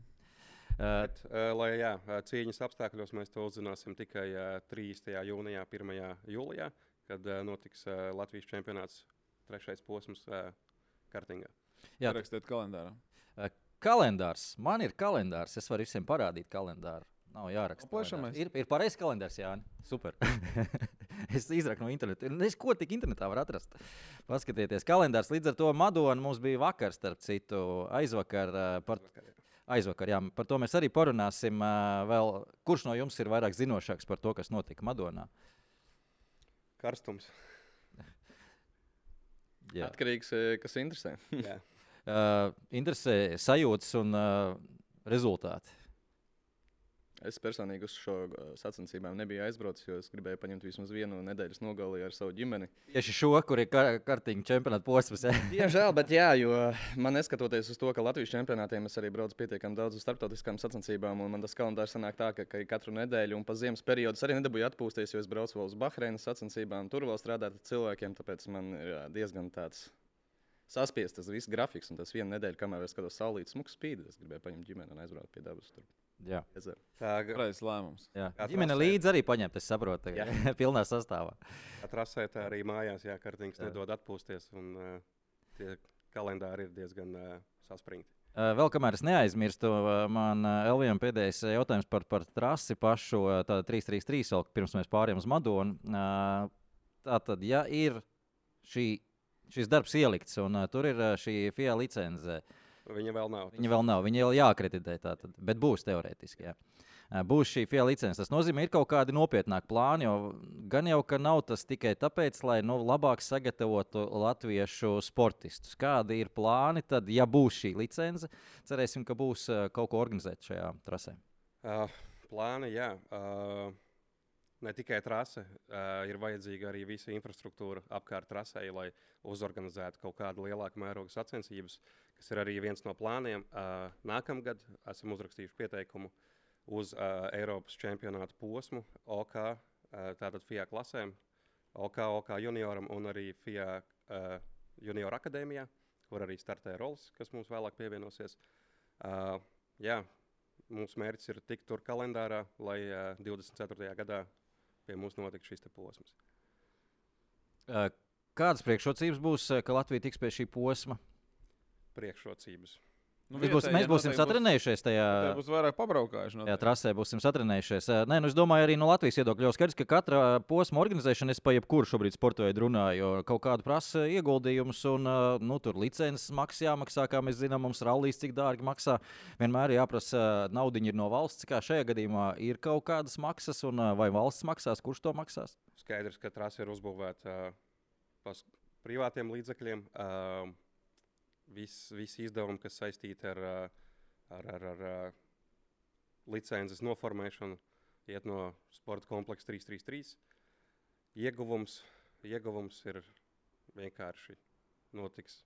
Bet, uh, lai jā, cīņas apstākļos mēs to uzzināsim tikai uh, 30. jūnijā, 1. jūlijā, kad uh, notiks uh, Latvijas čempionāts trešais posms uh, kartingā. Jā, rakstiet kalendārā. Uh, kalendārs. Man ir kalendārs. Es varu visiem parādīt kalendāru. Nav jāraksta. Plašamais. Ir, ir pareizs kalendārs, Jā. Super. es izraku no interneta. Es ko tik internetā var atrast? Paskatieties, kalendārs līdz ar to Madonu mums bija vakar, starp citu, aizvakar. Par, aizvakar jā, par to mēs arī parunāsim. Vēl, kurš no jums ir vairāk zinošāks par to, kas notika Madonā? Karstums. Jā. Atkarīgs, eh, kas interesē. Jā. Uh, interesē sajūtas un uh, rezultāti. Es personīgi uz šo uh, sacensībām nebiju aizbraucis, jo es gribēju paņemt vismaz vienu nedēļas nogali ar savu ģimeni. Tieši šo, kur ir kar kartiņa čempionāta posms. Diemžēl, bet jā, jo man neskatoties uz to, ka Latvijas čempionātiem es arī braucu pietiekami daudz uz starptautiskām sacensībām, un man tas kalendārs sanāk tā, ka, ka katru nedēļu un pa ziemas periodu arī nedabūju atpūsties, jo es braucu vēl uz Bahreinas sacensībām, tur vēl strādāt ar cilvēkiem, tāpēc man ir jā, diezgan tāds. Saspiest tas viss grafiks, un tas viena nedēļa, kamēr es skatos saulītas smuku spīdi, es gribēju paņemt ģimeni un aizbraukt pie dabas. Tur. Jā. Tā ga- Pareizs lēmums. Jā. Kā Ģimene līdzi arī paņemt, es saprotu, Jā. pilnā sastāvā. tā trasē tā arī mājās, jā, kartiņš Jā. nedod atpūsties. Un, uh, tie kalendāri ir diezgan uh, saspringti. Uh, Vēl kamēr es neaizmirstu, uh, man uh, Elvijam pēdējais uh, jautājums par, par trasi pašu, uh, tāda 333, vēl pirms mēs pārējām uz Madonu. Uh, Tātad, ja ir šī, šis darbs ielikts un uh, tur ir uh, šī FIA licence, Viņa vēl nav. viņa vēl nav, viņa vēl jāakreditē, tātad, bet būs teorētiski. Jā. Būs šī FIA licence. Tas nozīmē, ir kaut kādi nopietnāki plāni, gan jau, ka nav tas tikai tāpēc, lai nu, labāk sagatavotu latviešu sportistus. Kādi ir plāni, tad, ja būs šī licence, cerēsim, ka būs kaut ko organizēt šajā trasē. Uh, plāni, jā. Uh, ne tikai trase, uh, ir vajadzīga arī visa infrastruktūra apkārt trasei, lai uzorganizētu kaut kādu lielāku mērogu sacensības, kas ir arī viens no plāniem. Uh, nākamgad esam uzrakstījuši pieteikumu uz uh, Eiropas čempionāta posmu, OK, uh, tātad FIA klasēm, OK, OK junioram un arī FIA uh, junior akadēmijā, kur arī startē rolas, kas mums vēlāk pievienosies. Uh, jā, mūsu mērķis ir tikt tur kalendārā, lai uh, 24. gadā pie mums notiktu šis posms. Uh, Kādas priekšrocības būs, ka Latvija tiks pie šī posma? Priekšrocības. Nu, Mēs, būs, mēs būsim satrenējušies tajā. Būs, būs vairāk pabraukājuši. Jā, noteikti. trasē būsim satrenējušies. Nē, nu es domāju, arī no Latvijas viedokļa jau skaidrs, ka katra posma organizēšana, es pa jebkuru šobrīd sporta veidu runāju, jo kaut kādu prasa ieguldījumus, un nu, tur licences maksas jāmaksā, kā mēs zinām, mums rallijas cik dārgi maksā. Vienmēr ir jāprasa naudu ir no valsts, kā šajā gadījumā ir kaut kādas maksas, un vai valsts maksās, kurš to maksās? Skaidrs, ka trase ir uzbūvēta uh, privātiem līdzekļiem. Uh, Visi vis izdevumi, kas saistīti ar, ar, ar, ar licences noformēšanu, iet no sporta kompleksa 333. Ieguvums, ieguvums ir vienkārši notiks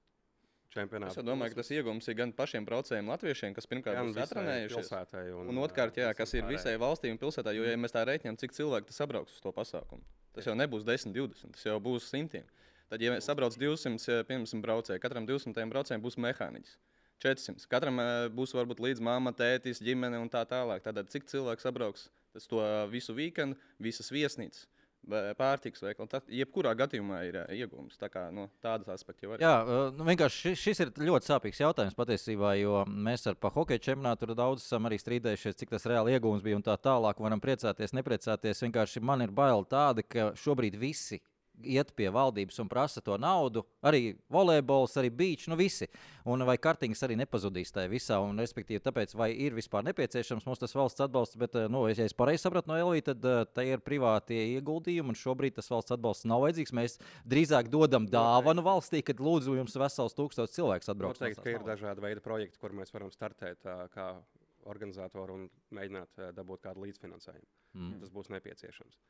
čempionātā. Es domāju, ka tas iegūms ir gan pašiem braucējiem, latviešiem, kas pirmkārt būs visai atrenējušies. Un, Un otrkārt, jā, kas ir visai valstī un pilsētā, jo, ja mēs tā rēķinām, cik cilvēki tas sabrauks uz to pasākumu, tas jau nebūs 10, 20, tas jau būs simtiem. Tad, ja sabrauc 200, piemēram, braucēju, katram 200 braucējiem būs mehāniķis. 400. Katram eh, būs varbūt līdz mamma, tētis, ģimene un tā tālāk. Tad cik cilvēks sabrauks tas to visu weekendu, visas viesnīcas, pārtiks veikalu. Tad jebkurā gadījumā ir eh, iegūms. Tā kā no tādas aspekta jau var. Jā, nu, vienkārši šis, ir ļoti sāpīgs jautājums patiesībā, jo mēs ar hokeja čempionātu daudz esam arī strīdējušies, cik tas reāli iegūms bija un tā tālāk. Varam priecāties, nepriecāties. Vienkārši man ir bail tāda, ka šobrīd visi iet pie valdības un prasa to naudu. Arī volejbols, arī beigts, nu visi. Un vai kartiņas arī nepazudīs tajā visā. Un, respektīvi, tāpēc, vai ir vispār nepieciešams mums tas valsts atbalsts, bet, eh, nu, ja es pareizi sapratu no Elvija, tad uh, tie ir privātie ieguldījumi, un šobrīd tas valsts atbalsts nav vajadzīgs. Mēs drīzāk dodam dāvanu valstī, kad lūdzu jums vesels tūkstoš cilvēks atbrauc. Noteikti, ka ir dažādi veidi projekti, kur mēs varam startēt ā, kā organizatori un mēģināt dabūt kādu līdzfinansējumu. Mm. Tas būs nepieciešams.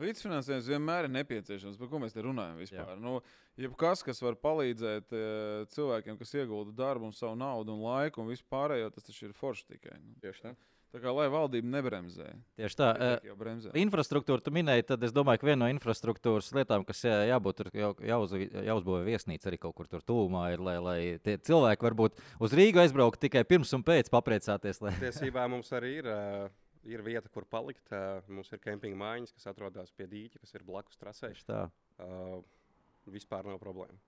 Līdzfinansējums vienmēr ir nepieciešams. Par ko mēs te runājam vispār? Nu, jebkas, kas var palīdzēt e, cilvēkiem, kas iegulda darbu, un savu naudu un laiku, un vispārējo, tas taču ir forši tikai. Nu. Tieši tā. Tā kā lai valdība nebremzē. Tieši tā. bremzē. Infrastruktūra, tu minēji, tad es domāju, ka viena no infrastruktūras lietām, kas jā, jābūt, ir jau, jāuz, jāuzbūvē viesnīca arī kaut kur tur tūmā, ir, lai, lai tie cilvēki varbūt uz Rīgu aizbraukt tikai pirms un pēc papriecāties. Lai... Tiesībā mums arī ir, ā, ir vieta, kur palikt. ā, Mums ir kempinga mājiņas, kas atrodas pie dīķa, kas ir blakus trasē. Ā, Vispār nav problēma.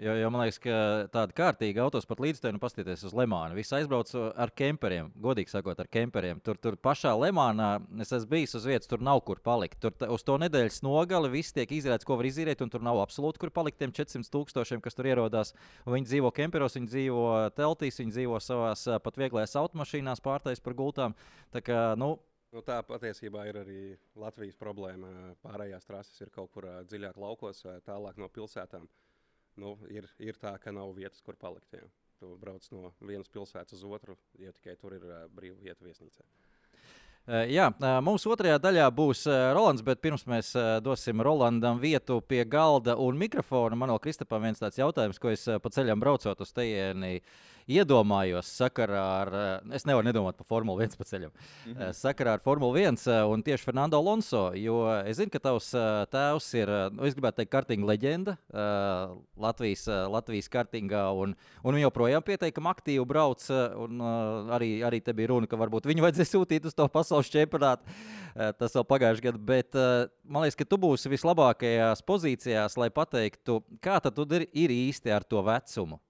Jo, jo man liekas, ka tāda kārtīga autosporta līdzekļa, nu, paskatieties uz Lemānu. Visi aizbrauc ar kemperiem, godīgi sakot, ar kemperiem. Tur, tur pašā Lemānā es esmu bijis uz vietas, tur nav kur palikt. Tur uz to nedēļas nogali viss tiek izrādīts, ko var izīrēt, un tur nav absolūti kur palikt tiem 400 tūkstošiem, kas tur ierodās. Un viņi dzīvo kemperos, viņi dzīvo teltīs, viņi dzīvo savās pat vieglajās automašīnās, pārtais par gultām. Tā kā, nu, Nu, tā patiesībā ir arī Latvijas problēma. Pārējās trases ir kaut kur dziļāk laukos, tālāk no pilsētām. Nu, ir, ir tā, ka nav vietas, kur palikt. Jā. Tu brauc no vienas pilsētas uz otru, ja tikai tur ir ā, brīva vieta viesnīcā. Uh, Jā, uh, mums otrajā daļā būs uh, Rolands, bet pirms mēs dosim Rolandam vietu pie galda un mikrofona. Man vēl Kristapam viens tāds jautājums, ko es pa ceļam braucot uz tejieni iedomājos sakarā ar, es nevaru nedomāt par Formuli 1 pa ceļam, mm -hmm. sakarā ar Formuli 1 uh, un tieši Fernando Alonso, jo es zinu, ka tavs tēvs ir, nu, es gribētu teikt, kartinga leģenda Latvijas, Latvijas kartingā, un, un viņi joprojām pieteikami aktīvi brauc, un arī, arī te bija runa, ka varbūt viņu vajadzēja sūtīt uz to pasaules čempionātu. Eh, Tas vēl pagājušajā gadā, bet eh, man liekas, ka tu būsi vislabākajās pozīcijās, lai pateiktu, kā tad ir, ir īsti ar to vecumu.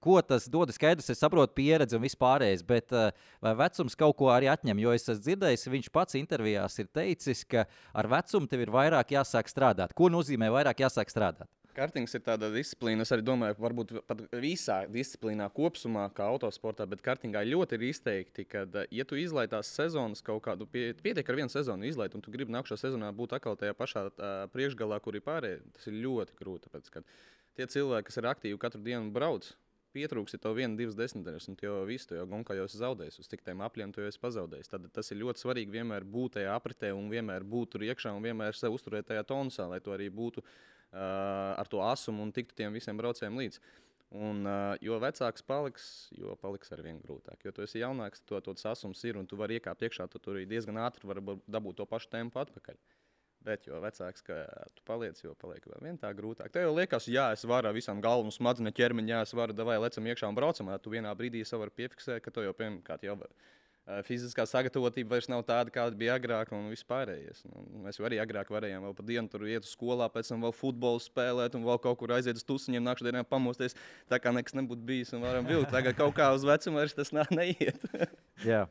Ko tas dod? Skaidrs, es saprotu, pieredzi un vispārējais, bet eh, vai vecums kaut ko arī atņem? Jo es esmu dzirdējis, viņš pats intervijās ir teicis, ka ar vecumu tev ir vairāk jāsāk strādāt. Ko nozīmē vairāk jāsāk strādāt? Kartings ir tāda disciplīna, es arī domāju, varbūt pat visā disciplīnā kopumā, kā autosportā, bet kartingā ļoti ir izteikti, ka, ja tu izlaiž tās sezonas kaut kādu, pie, pietiek ar vienu sezonu izlaiž, un tu gribi nākamajā sezonā būt atkal tajā pašā tā, priekšgalā, kur ir pārējie, tas ir ļoti grūti. Tāpēc, ka tie cilvēki, kas ir aktīvi katru dienu brauc, pietrūks to viena, divas desmitaļas, un jau visu to jau gonkā jau esi zaudējis. Uz tik tiem apļiem tu jau esi pazaudējis. Tad tas ir ļoti svarīgi vienmēr būt tajā apritē un vienmēr būt tur iekšā un vienmēr sev uzturēt tajā tonusā, lai tu arī būtu ar to asumu un tiktu tiem visiem braucējiem līdzi. Un, uh, jo vecāks paliks, jo paliks ar vien grūtāk. Jo tu esi jaunāks, to tas asums ir un tu vari iekāpt iekšā, tu tur diezgan ātri vari būt- dabūt to pašu tempu atpakaļ. Bet, jo vecāks tu paliec, jo paliek vēl vien tā grūtāk. Tev jau liekas, jā, es varu ar visām galvām, smadzenes ķermeņa, jā, es varu davai lecam iekšā un braucam. Tu vienā brīdī jau vari piefiksēt, ka to jau, piemēram, jau ā, fiziskā sagatavotība vairs nav tāda, kāda bija agrāk un vispārējais. Nu, mēs jau arī agrāk varējām vēl pa dienu tur iet uz skolā, pēc tam vēl futbolu spēlēt un vēl kaut kur aiziet uz tusiņiem, nākamā dienā pamosties, tā kā nekas nebūtu bijis un varam vilkt. Tagad kaut kā uz vecumu vairs tas nā, neiet. Jā.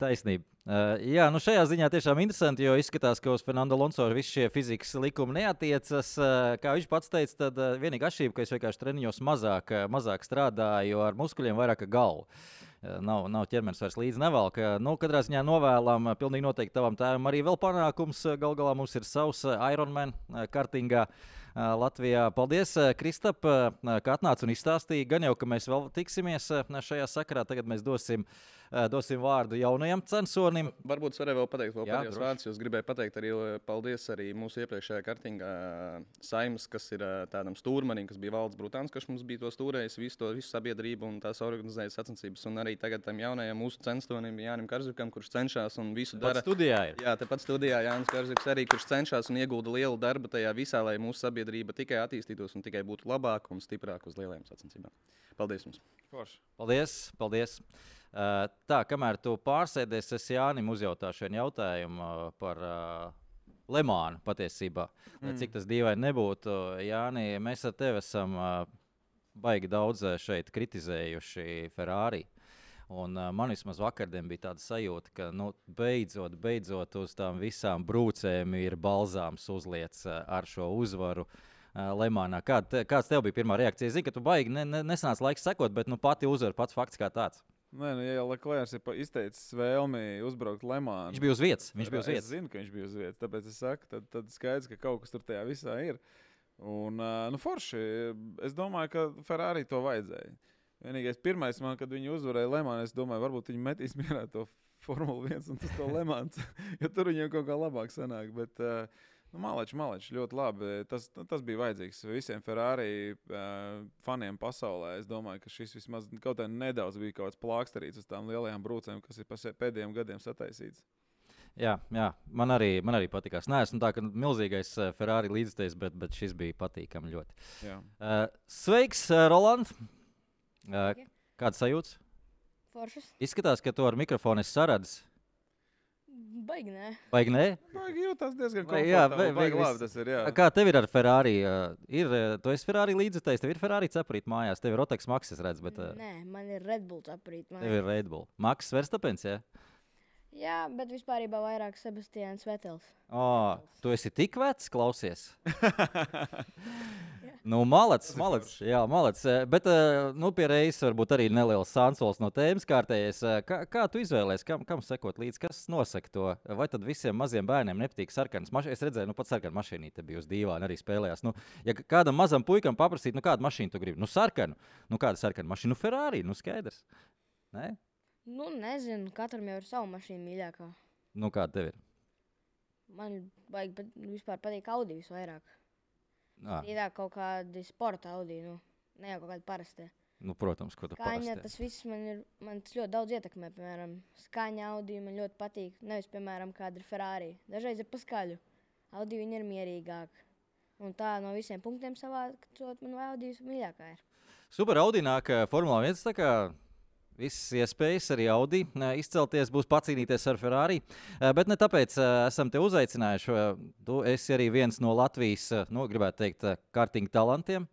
Taisnība. Uh, jā, nu šajā ziņā tiešām interesanti, jo izskatās, ka uz Fernando Alonso visi šie fizikas likumi neatiecas. Uh, kā viņš pats teica, tad uh, vienīgā atšķirība, ka es vienkārši treniņos mazāk, uh, mazāk strādāju ar muskuļiem, vairāk galvu. Uh, Nav, nav ķermenis vairs līdzi nevelk. Uh, Nu, katrā ziņā novēlam uh, pilnīgi noteikti tavam tēvam arī vēl panākums. Galu galā mums ir savs Ironman kartingā. Latvijā. Paldies, Kristap, ka atnāci un izstāstīji. Gan jau, ka mēs vēl tiksimies šajā sakarā. Tagad mēs dosim, uh, dosim vārdu jaunajam censonim. Varbūt es varēju vēl pateikt, vēl Jā, pēdējos vārdus. Es gribēju pateikt arī eh, paldies arī mūsu iepriekšējā kartingā Saimas, kas ir eh, tādam stūrmanim, kas bija valsts brutāns, kas mums bija to stūrējis, visu to visu sabiedrību un tās organizējas sacensības. Un arī tagad tam jaunajam mūsu censonim Jānim Karzukam, kurš cenšas un visu Dara dara. studijā. Ir. Jā, tepat studijā Jānis Karziks arī, kurš cenšas un iegulda lielu darbu tajā visā, lai mūsu sabiedrība tikai attīstītos un tikai būtu labāka un stiprāka uz lielajām sacensībām. Paldies jums! Forši. Paldies! paldies. Uh, tā, kamēr tu pārsēdies, es Jānim uzjautāšu vienu jautājumu uh, par uh, Lemānu patiesībā. Mm. Cik tas dīvaini nebūtu, Jāni, mēs ar tevi esam baigi daudz šeit kritizējuši Ferrari. Un, uh, man vismaz vakardien bija tāda sajūta, ka nu, beidzot, beidzot uz tām visām brūcēm ir balzāms uzliets uh, ar šo uzvaru. Uh, Lemānā. Kād, te- kāds tev bija pirmā reakcija? Es zinu, ka tu baigi ne, ne, nesanāca laiks sekot, bet nu, pati uzvara pats fakts kā tāds. Nē, nu, ja jau Leclerc ir izteicis vēlmi uzbraukt Lemānu. Viņš bija uz vietas. Viņš bija uz Es vietas. zinu, ka viņš bija uz vietas. Tāpēc es saku, tad, tad skaidrs, ka kaut kas tur tajā visā ir. Un, nu, forši. Es domāju, ka Ferrari to vajadzēja. Vienīgais, pirmais, man, kad viņi uzvarēja Lemānu, es domāju, varbūt viņi metīs mierā to Formuli 1 un tas to Lemāns. jo tur viņiem kaut kā labāk sanāk. Bet, ā, Nu, Maleči, maleči, ļoti labi. Tas, tas bija vajadzīgs visiem Ferrari uh, faniem pasaulē. Es domāju, ka šis vismaz kaut kā nedaudz bija kaut kāds plāksterīts uz tām lielajām brūcēm, kas ir pēdējiem gadiem sataisīts. Jā, jā man, arī, man arī patīkās. Nē, esmu tā, ka milzīgais Ferrari līdzekļs, bet, bet šis bija patīkami ļoti. Jā. Uh, sveiks, Roland! Uh, kāds sajūts? Foršas. Izskatās, ka tu ar mikrofonu esi saradzis. Baigi, nē. Baigi nē? Baigi jūtas diezgan Vai- jā, komfortabli. vai- Baigi vai labi tas ir. Jā. Kā tev ir ar Ferrari? Ir, tu esi Ferrari līdzekļs, tev ir Ferrari cepurīt mājās, tev ir Rotex Maxis, redz, bet Nē, man ir Red Bull aprīt. tev ir Red Bull. Maxis Verstapens, jā? Jā, bet vispār vairāk Sebastians Vetels. O, tu esi tik vecs, klausies. Nu, malacis, malacis. Jā, malacis. eh, Bet, eh, nu, pie reizes varbūt arī neliels sānsols no tēmas kārtējies. Eh, Kā, kā tu izvēlējies, kam, kam sekot līdzi? Kas nosaka to? Vai tad visiem maziem bērniem nepatīk sarkanas mašīnas? Es redzēju, nu, pats sarkana mašīna te bija uz dīvāna arī spēlējās. Nu, ja kādam mazam puikam paprasīt, nu, kādu mašīnu tu gribi? Nu, sarkanu. Nu, kāda sarkana mašīna? Nu, Ferrari, nu, skaidrs. Nē? Nu, nezinu, katram jau ir sava mašīna mīļākā. Nu, kāda tev ir? Man vajag pat, vispār patīk Audi visvairāk. Ir kaut kādi sporta Audi, nu, ne jau kaut kādi parasti. nu, protams, ko tu parasti. tas viss man, ir, man tas ļoti daudz ietekmē. Piemēram, skaņa Audi man ļoti patīk. Nevis, piemēram, kāda ir Ferrari. Dažreiz ir paskaļu. Audi viņi ir mierīgāki. Un tā no visiem punktiem savā, kad man Audi mīļākā ir. Super Audi nāk eh, Formula 1. Visas iespējas arī Audi izcelties, būs pacīnīties ar Ferrari. Bet ne tāpēc esam te uzaicinājuši. Tu esi arī viens no Latvijas, nu, gribētu teikt, kartinga talantiem.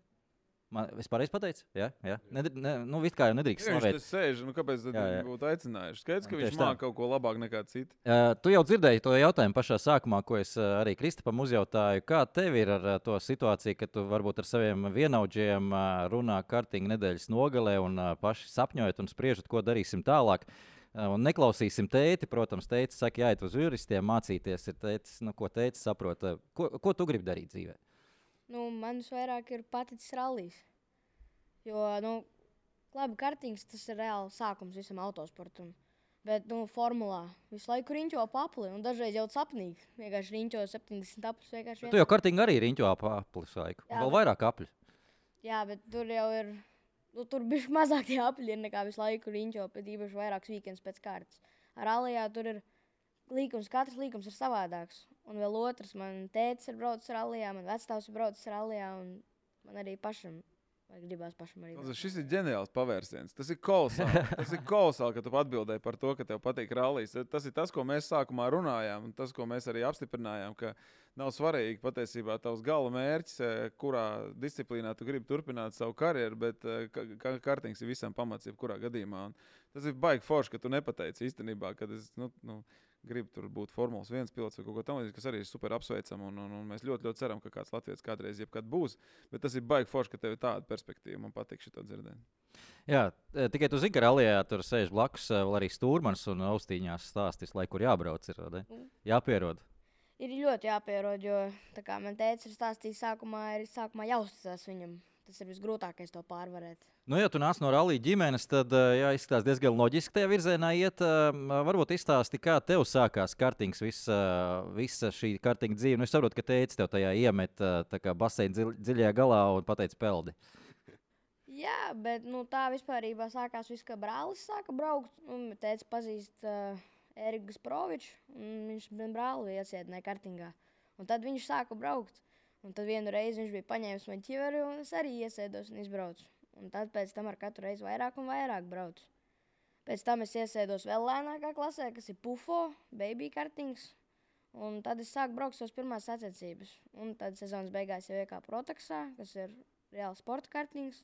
Man, es pareizi pateicu, jā, jā. Ne, ne, nu, it kā jau nedrīkst Ja viņš tur sēž, nu kāpēc viņi būtu aicinājuši? Skaidrs, ka Jā, viņš māca kaut ko labāk nekā citi. Uh, tu jau dzirdēji to jautājumu pašā sākumā, ko es uh, arī Kristapam uzjautāju. Kā tev ir ar uh, to situāciju, ka tu varbūt ar saviem vienaudžiem uh, runā kartinga nedēļas nogalē un uh, paši sapņojat un spriežat, ko darīsim tālāk? Uh, un neklausīsim tēti. Protams, tētis saka, jāiet uz juristiem, mācīties. Ir tētis, nu, ko tētis saprot. Uh, Ko, ko tu gribi darīt dzīvē? Nu, man vairāk ir paticis rallies. Jo, nu, labi, kartings tas ir reāli sākums visam autosportam. Bet, nu, formulā visu laiku riņķo papli, un dažreiz jau sapnīgi. Vienkārši riņķo 70 apus. vienkārši Tu jau kartingā arī riņķo ap aplis laiku. Jā, Vēl bet- vairāk apļu. Jā, bet tur jau ir. Nu, tur bija mazāk tie apli, nekā visu laiku riņķo, bet īpaši vairākus weekendus pēc kārtas. Ar alijā tur ir līkums, katrs līkums ir savādāks. Un vēl otrs, man tēvs ir braucis ar alijā, man vecstāvs ir braucis ar alijā, un man arī pašam, gribās pašam arī. Tas, šis ir ģeniāls pavērsiens. Tas ir kolosāli. Tas ir kolosāli, ka tu atbildēji par to, ka tev patīk rallijas. Tas ir tas, ko mēs sākumā runājām, un tas, ko mēs arī apstiprinājām. ka Nav svarīgi patiesībā tavs gala mērķis, eh, kurā disciplīnā tu gribi turpināt savu karjeru, bet eh, ka- ka- kartings ir visam pamats, jebkurā gadījumā. Un tas ir baigi forši, ka tu nepateici īstenībā, ka es nu, nu, gribu tur būt Formulas 1 pilots vai kaut ko tamlīdzīgu, kas arī ir super apsveicami. Un, un, un mēs ļoti, ļoti ceram, ka kāds Latvijas kādreiz jebkad būs. Bet tas ir baigi forši, ka tev ir tāda perspektīva. Man patīk šī dzirdēt. Jā, tikai tu zini, ka rallija tur sēž blakus e, vēl arī stūrmans un austiņās stāstīs, lai kur jābrauc. Ir? Mm. Jāpierod. Ir ļoti jāpierod, jo tā kā man teica, ir stāstījis, sākumā ir sākumā jāuzticas viņam. Tas ir visgrūtākais to pārvarēt. Nu, ja tu nāc no rallija ģimenes, tad e, jā, izskatās diezgan loģiski tajā virzienā iet. e, Varbūt izstāsti, kā tev sākās kartings, visa, visa šī kartinga dzīve. Nu, es saprotu, ka teicis tev tajā iemet baseina dziļ, dziļajā galā un pateica peldi. Jā, bet nu, tā vispār sākās viss, kad brālis sāka braukt. Nu, Tēvs pazīst uh, Eriku Sproviču, un viņš bija brālis iesēdinājā kartingā. Un tad viņš sāka braukt. Un tad vienu reizi viņš bija paņēmis man ķiveri, un es arī iesēdos un izbraucu. Un tad pēc tam ar katru reizi vairāk un vairāk braucu. Pēc tam es iesēdos vēl lēnākā klasē, kas ir Pufo, Baby kartings. Un tad es sāku braukt savas pirmās sacensības. Un tad sezonas beigās jau iekāpu Rotaksā, kas ir reāls sporta kartings.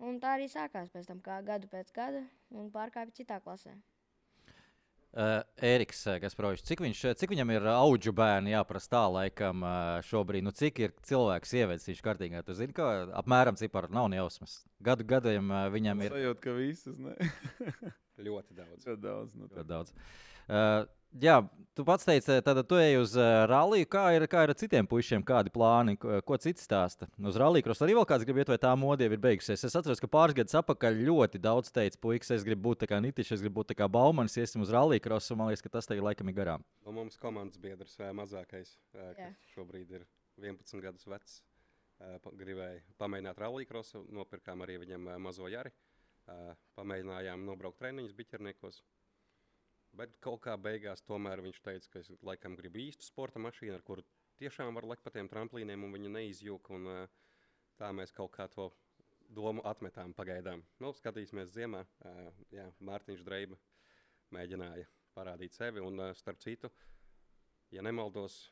Un tā arī sākās pēc tam, kā gadu pēc gada, un pārkāpa citā klasē. Uh, Eriks Gasprovičs, cik, viņš, cik viņam ir augu bērni jāprasa tā laikam uh, šobrīd? Nu, cik ir cilvēks ievedis viņš kārtīgā? Tu zini, ka apmēram ciparu nav nejausmas. Gadu gadiem uh, viņam ir Sajūt, ka visas ne. Ļoti daudz. ļoti daudz. Nu, ļoti daudz. Uh, jā, tu pats teici, tad tu ej uz uh, ralliju. Kā ir, kā ir ar citiem puišiem, kādi plāni, ko, ko cits stāsta? Uz rallija krosā arī vēl kāds grib iet, vai tā mode jau ir beigusies. Es atceros, ka pāris gadus atpakaļ ļoti daudz teica, puikas, es gribu būt kā Nitišs, es gribu būt kā Baumans, iesim uz rallija krosu. Man liekas, ka tas tagad laikam ir garām. Un mums komandas biedrs ā, mazākais, ā, Jā. kas šobrīd ir 11 gadus vecs, gribēja pamēģināt rallija krosu. Nopirkām arī viņam mazo jari. Pamēģinājām nobraukt treniņus biķerniekos. Bet kaut kā beigās tomēr viņš teica, ka es laikam gribu īstu sporta mašīnu, ar kuru tiešām var lekt pa tiem tramplīniem un viņa neizjūka. Un, tā mēs kaut kā to domu atmetām pagaidām. Nu, skatīsimies ziemā. Jā, Mārtiņš Dreiba mēģināja parādīt sevi. Un, starp citu, ja nemaldos,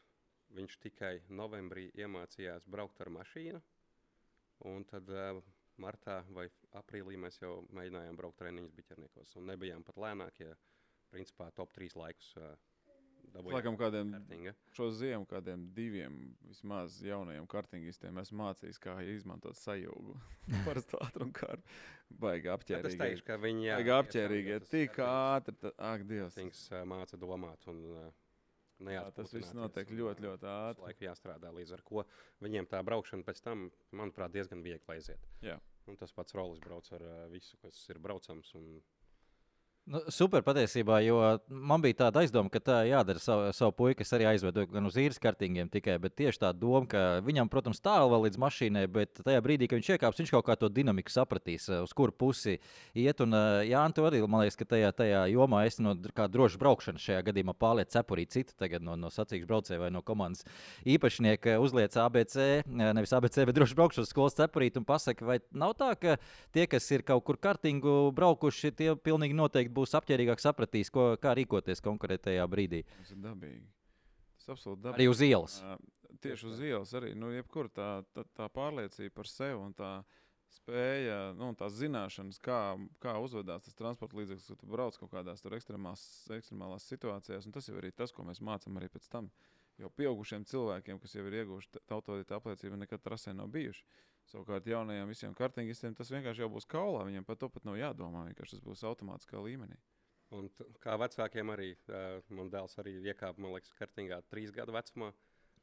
viņš tikai novembrī iemācījās braukt ar mašīnu. Un tad uh, martā vai aprīlī mēs jau mēģinājām braukt treniņus biķerniekos. Un nebijām pat lēnākie, principā top 3 laikus. Laikam kādiem kartinga. šo ziemu, kādiem diviem vismaz jaunajiem kartingistiem, esmu mācījis, kā izmantot sajūgu. Parasti ātrumu kārtu. Baigi Bet Es teikšu, ka viņi jā, apķērīgi. iet Tik ātri. ta- Ak, Dievs. Uh, māca domāt un Jā, tas viss notiek ļoti, ļoti ātri. laiku jāstrādā līdz ar ko viņiem tā braukšana pēc tam, manuprāt, diezgan viegli aiziet. Jā. Un tas pats rolis brauc ar visu, kas ir braucams. Un, Nu, super patiesībā, jo man bija tāda aizdoma, ka tā jādara savu, savu puiku. Es arī aizvedu gan uz īres kartingiem tikai, bet tieši tā doma, ka viņam, protams, tālu vēl līdz mašīnai, bet tajā brīdī, kad viņš iekāps, viņš kaut kā to dinamiku sapratīs, eh, uz kuru pusi iet. Un, eh, Jā, tu arī, man liekas, ka tajā, tajā jomā esi no kā droša braukšana šajā gadījumā pārliec cepurī citu tagad no, no sacīkšu braucēja vai no komandas īpašnieka uzliec ABC, eh, nevis ABC, bet droši braukšanas skolas cepurīt un pasaka, vai nav tā, ka tie, kas ir kaut kur kartingu braukuši, tie pilnīgi noteikti būs apģērbīgāk sapratīs, ko, kā rīkoties konkrētajā brīdī. Tas ir dabīgi. Tas absolūti dabīgi. Arī uz ielas. Ā, Tieši uz ielas arī. Nu, jebkur tā, tā, tā pārliecība par sevi un tā spēja, nu, tās zināšanas, kā, kā uzvedās tas transporta līdzeklis, kad brauc kaut kādās ekstremās, ekstremālās situācijās. Un tas jau ir tas, ko mēs mācām arī pēc tam. Jau pieaugušiem cilvēkiem, kas jau ir ieguvuši autovadītāju apliecību, nekad trasē nav bijuši. Savukārt jaunajiem visiem kartingistiem tas vienkārši jau būs kaulā. Viņiem par to pat nav jādomā. Vienkārši tas būs automātiskā līmenī. un kā vecākiem arī, uh, man dēls arī iekāpa, man liekas, kartingā trīs gadu vecumā.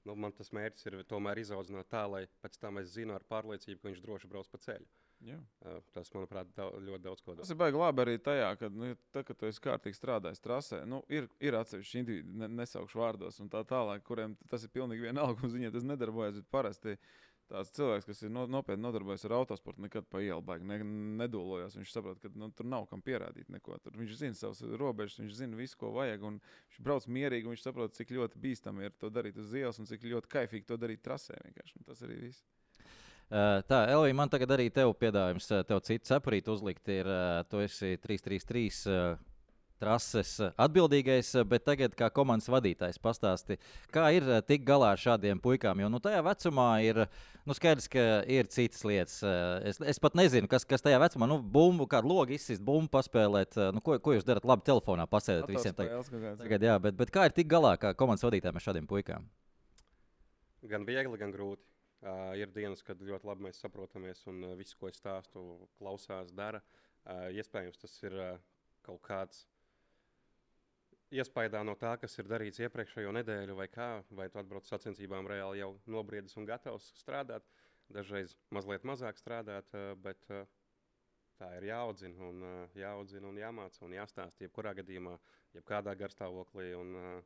Nu, man tas mērķis ir tomēr izaudzināt tā, lai pēc tam es zinu ar pārliecību, ka viņš droši brauc pa ceļu. Jā. Uh, tas, manuprāt, dau, ļoti daudz ko Tas dod. ir baigi labi arī tajā, ka, nu, tā, kad tu esi kārtīgi strādājis trasē, nu, ir, ir atsevišķi individu, ne, nesaukšu vārdos, un tā tālāk, kuriem tas ir pilnīgi vienalga, un viņiem tas nedarbojas. Bet parasti tāds cilvēks, kas ir no, nopietni nodarbojies ar autosportu, nekad pa ielu baigi ne, nedūlojās. Viņš saprot, ka nu, tur nav kam pierādīt neko. Tur viņš zina savas robežas, viņš zina visu, ko vajag, viņš brauc mierīgi, viņš saprot, cik ļoti bīstami ir to darīt uz ielas, un cik ļoti kaifīgi to darīt trasē. vienkārši. Un Tas arī viss. Uh, tā, Elvija, man tagad arī tev piedāvājums, tev citu cepurītu uzlikt. Ir, uh, tu esi 333 uh, trases uh, atbildīgais, uh, bet tagad kā komandas vadītājs pastāsti, kā ir uh, tikt galā ar šādiem puikām. Jo nu, tajā vecumā ir nu, skaidrs, ka ir citas lietas. Uh, es, es pat nezinu, kas, kas tajā vecumā, nu, bumbu, kādu logu izsist, bumbu paspēlēt. Uh, nu, ko, ko jūs darat? Labi, telefonā pasēdēt visiem. Tagad, tagad, jā, bet, bet kā ir tikt galā kā komandas vadītājiem ar šādiem puikām? Gan viegli, gan grūti. Uh, ir dienas, kad ļoti labi mēs saprotamies, un uh, viss, ko es stāstu, klausās, dara. Uh, iespējams, tas ir uh, kaut kāds iespējams no tā, kas ir darīts iepriekšējo nedēļu, vai kā, vai tu atbrauc sacensībām reāli jau nobriedis un gatavs strādāt. Dažreiz mazliet mazāk strādāt, uh, bet uh, tā ir jāaudzina un, uh, jāaudzina un jāmāca un jāstāsta. Jebkurā gadījumā, jebkādā garstāvoklī, un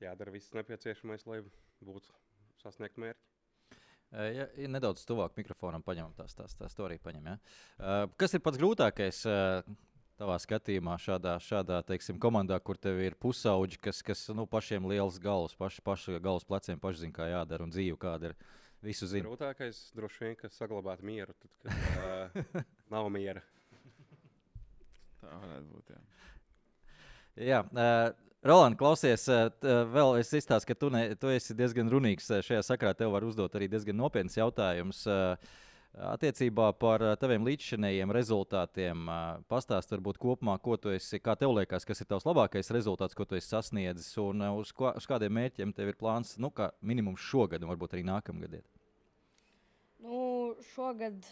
jādara viss nepieciešamais, lai būtu sasniegt mērķi. Ja, ja nedaudz tuvāk mikrofonam paņemam, tās, tās, tās to arī paņem. Ja? Kas ir pats grūtākais tavā skatījumā, šādā, šādā teiksim, komandā, kur tev ir pusauģi, kas, kas nu, pašiem liels galvas, paši, paši galvas pleciem, paši zina, kā jādara un dzīve kāda ir. Visu zina. Grūtākais droši vien ir saglabāt mieru, tad, kad uh, nav miera. Tā varētu būt. Jā. Jā, uh, Roland, klausies, vēl es izstāstu, ka tu, ne, tu esi diezgan runīgs šajā sakrā. Tev var uzdot arī diezgan nopietns jautājums. Uh, Attiecībā par uh, taviem līdzšinējiem rezultātiem, uh, pastāst varbūt kopumā, ko tu esi, kā tev liekas, kas ir tavs labākais rezultāts, ko tu esi sasniedzis, un uh, uz, ko, uz kādiem mērķiem tev ir plāns, nu, kā minimums šogad, un varbūt arī nākamgad. Nu, šogad,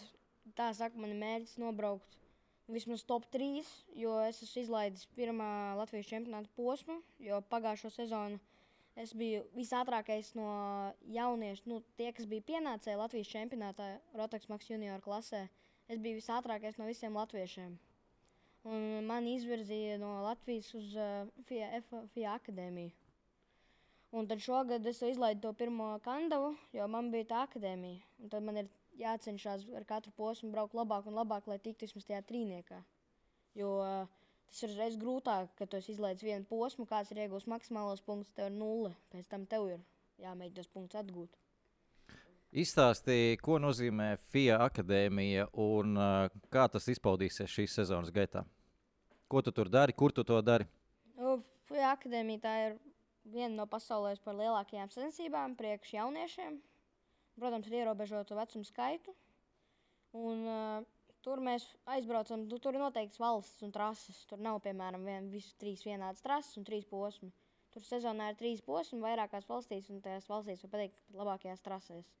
tā saka, man ir mērķis nobraukt vismaz top 3, jo es esmu izlaidis pirmā Latvijas čempionāta posmu, jo pagājušo sezonu es biju visātrākais no jauniešu, nu, tie, kas bija pienācēji Latvijas čempionātā Rotax Max junior klasē. Es biju visātrākais no visiem latviešiem. Un man izvirzīja no Latvijas uz uh, FIA, F, FIA akadēmiju. Un tad šogad es izlaidu to pirmo kandavu, jo man bija tā akadēmija. Un tad man ir jācenšas ar katru posmu braukt labāk un labāk, lai tiktu vismaz tajā trīniekā. Jo uh, tas ir reizes grūtāk, kad tu izlaidis vienu posmu, kāds ir iegūts maksimālos punktus, tev ir nulle. Pēc tam tev ir jāmēģina tos punktus atgūt. Izstāstīja, ko nozīmē FIA akadēmija un uh, kā tas izpaudīsies šīs sezonas gaitā. Ko tu tur dari, kur tu to dari? Nu, Fuja akadēmija tā ir viena no pasaules par lielākajām sacensībām priekš jauniešiem. Protams, ar ierobežotu vecumu skaitu. Un, uh, tur mēs aizbraucam, tu, tur ir noteikts valsts un trases. Tur nav, piemēram, vien, visu trīs vienādas trases un trīs posmi. Tur sezonā ir trīs posmi vairākās valstīs, un tajās valstīs var pateikt, ka labākajās trasēs.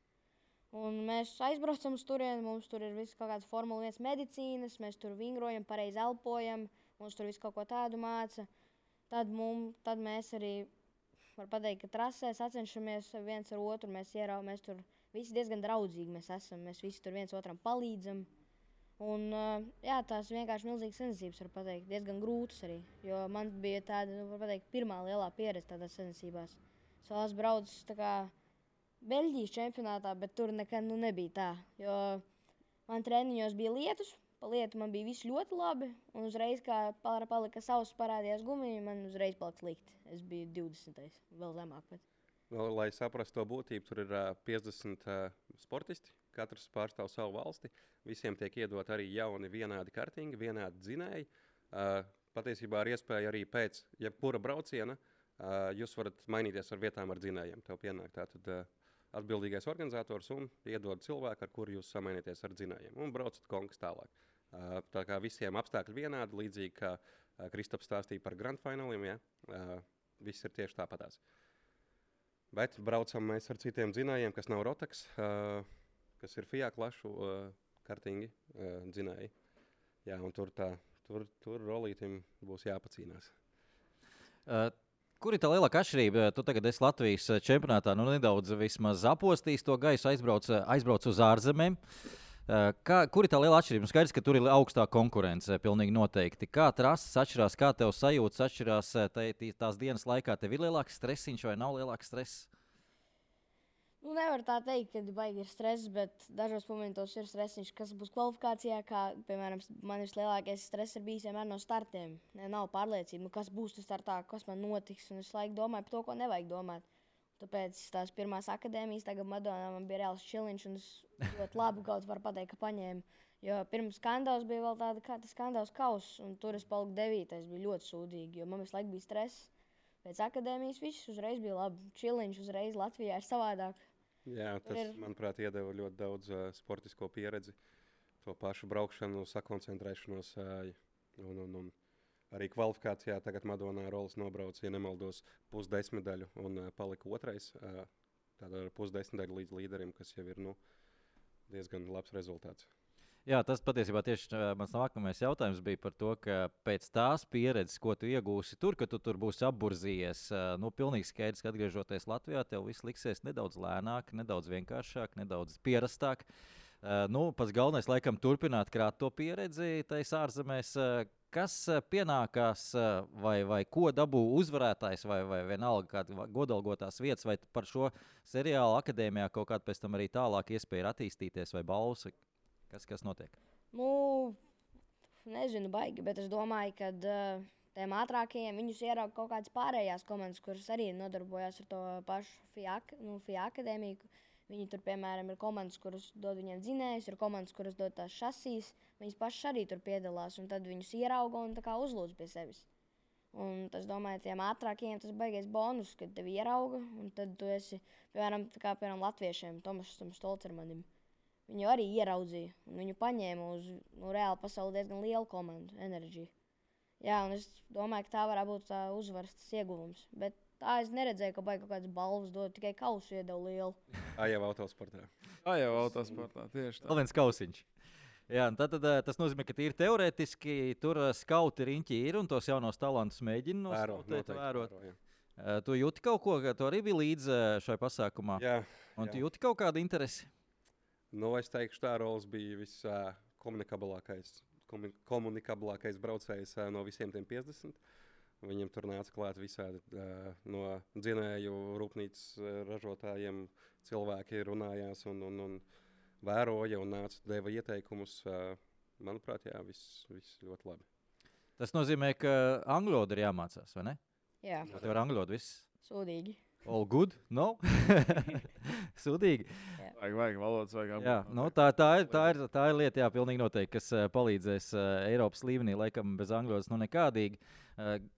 Un mēs aizbraucam uz turieni, mums tur ir viss kaut kāds formula viens medicīnas, mēs tur vingrojam, pareizi elpojam, mums tur viss kaut ko tādu māca. Tad, mum, tad mēs arī, var pateikt, ka trasē sacenšamies viens ar otru, mēs ieraujam, mēs tur visi diezgan draudzīgi mēs esam, mēs visi tur viens otram palīdzam. Un, uh, jā, tās vienkārši milzīgas sensības, var teikt, diezgan grūtas arī. Jo man bija tāda, nu, var teikt, pirmā lielā pieredze tādās sensībās. Vēl esmu braucis tā kā Beļģijas čempionātā, bet tur nekad nu, nebija tā. Jo man treniņos bija lietus, pa lietu man bija viss ļoti labi. Un uzreiz, kā palika savs parādījās gumija, man uzreiz palika slikti. Es biju 20. vēl zemāk. Bet. Nu, lai saprastu to būtību, tur ir uh, 50 uh, sportisti. Katrs pārstāv savu valsti. Visiem tiek iedot arī jauni, vienādi kartiņi, vienādi dzinēji. Uh, patiesībā ar iespēju arī pēc jebkura brauciena uh, jūs varat mainīties ar vietām ar dzinējiem. Tev pienāk tātad uh, atbildīgais organizators un iedod cilvēku, ar kuru jūs samaināties ar dzinējiem. Un braucat konkursu tālāk. Uh, tā kā visiem apstākļi vienādi, līdzīgi kā uh, Kristaps stāstīja par grand fināliem, ja? uh, viss ir tieši tāpatās. Bet braucam mēs ar citiem dzinējiem, kas nav rotaks, uh, kas ir FIA klašu uh, kartingi uh, dzinēji. Jā, un tur tā, tur, tur rolītim būs jāpacīnās. Uh, Kur ir tā lielākā atšķirība? Tu tagad esi Latvijas čempionātā, nu nedaudz apostījis to gaisu, aizbrauc, aizbrauc uz ārzemēm. Kā, kur ir tā liela atšķirība? Skaidrs, ka tur ir augstāka konkurence. Pilnīgi noteikti. Kā trases atšķirās, kā tev sajūtas atšķirās tā, tās dienas laikā? Tev ir lielāks stresiņš vai nav lielāks stress? Nu, nevar tā teikt, ka baigi ir stress, bet dažos momentos ir stress, kas būs kvalifikācijā. Kā, piemēram, man vislielākais stress ir bijis vienmēr no startiem. Nav pārliecība, nu, kas būs tas startā, kas man notiks. Un es laiku domāju par to, ko nevajag domāt. Tāpēc tās pirmās akadēmijas, tagad Madonā man bija reāls čiliņš, un es ļoti labi kaut var pateikt, ka paņēmu. Jo pirms skandāls bija vēl tāda kā tas skandāls kauss, un tur es paliku devītais. bija ļoti sūdīgi, jo man visu laiku bija stress. Pēc akadēmijas viss uzreiz bija labi. Čiliņš uzreiz Latvijā ir savādāk. Jā, tas, ir... manuprāt, iedeva ļoti daudz uh, sportisko pieredzi, to pašu braukšanu, sakoncentrēšanos. Uh, un, un, un arī kvalifikācijā tagad Madonā Rolas nobrauca, ja nemaldos, pusdesmitaļu un uh, palika otrais. Uh, Tāda pusdesmitaļa līdz līderim, kas jau ir nu, diezgan labs rezultāts. Jā, tas patiesībā tieši mans nākamais jautājums bija par to, ka pēc tās pieredzes, ko tu iegūsi tur, ka tu tur būsi apburzījies, nu, pilnīgi skaidrs, ka atgriežoties Latvijā, tev viss liksies nedaudz lēnāk, nedaudz vienkāršāk, nedaudz pierastāk. Nu, pats galvenais, laikam, turpināt krāt to pieredzi tajās ārzemēs. Kas pienākās, vai, vai ko dabū uzvarētājs, vai, vai vienalga kāda godalgotās vietas, vai par šo seriālu akadēmijā kaut kāda pēc tam arī tālāk iespēja attīstīties, vai balsi? Kas, kas notiek? Nu, nezinu, baigi, bet es domāju, ka uh, tiem ātrākajiem viņus ierauga kaut kādas pārējās komandas, kuras arī nodarbojās ar to pašu FIA, nu, FIA akadēmiju. Viņi tur, piemēram, ir komandas, kuras dod viņiem dzinējus, ir komandas, kuras dod tās šasīs. Viņas pašas arī tur piedalās, un tad viņus ierauga un uzlūdz pie sevis. Un tas, domāju, tiem ātrākajiem tas baigais bonus, kad tevi ierauga. Un tad tu esi, piemēram, kā piemēram Latviešiem, Tomasam Stolcermanim. Viņu arī ieraudzīja. Viņu paņēma uz nu, reāli pasauli diezgan lielu komandu, enerģiju. Jā, un es domāju, ka tā varētu būt tā uzvaras ieguvums. Bet tā es neredzēju, ka baigi kaut kādas balvas dod, tikai kausu iedeva lielu. Tā jau autosportā. Tā jau autosportā, tieši tā. Vēl viens kausiņš. Jā, tad, tad tas nozīmē, ka tīri teorētiski tur skauti riņķi ir un tos jaunos talantus mēģina noskautēt, vērot. Vēro, jā. tu jūti kaut ko, ka tu arī biji līdzi šai pasākumā? Jā. Un jā. tu jūti kaut kādu interesi? Nu, es teikšu, tā Rols bija viskomunikablākais komunikablākais braucējs no visiem tiem 50. Viņam tur nāca klāt visādi no dzinēju rūpnīcas ražotājiem. Cilvēki runājās un, un, un vēroja un nāca, deva ieteikumus. Manuprāt, jā, viss, viss ļoti labi. Tas nozīmē, ka angļu valoda ir jāmācās, vai ne? Jā, tev ir angļu valoda viss. Sūdīgi. All good? No? Sūdīgi. Jā, Vajag, vajag valodas, vajag Jā, apgūt. nu, tā, tā, ir, tā, ir, tā ir lieta, jā, pilnīgi noteikti, kas palīdzēs Eiropas līmenī, laikam, bez angļu valodas nu nekādīgi.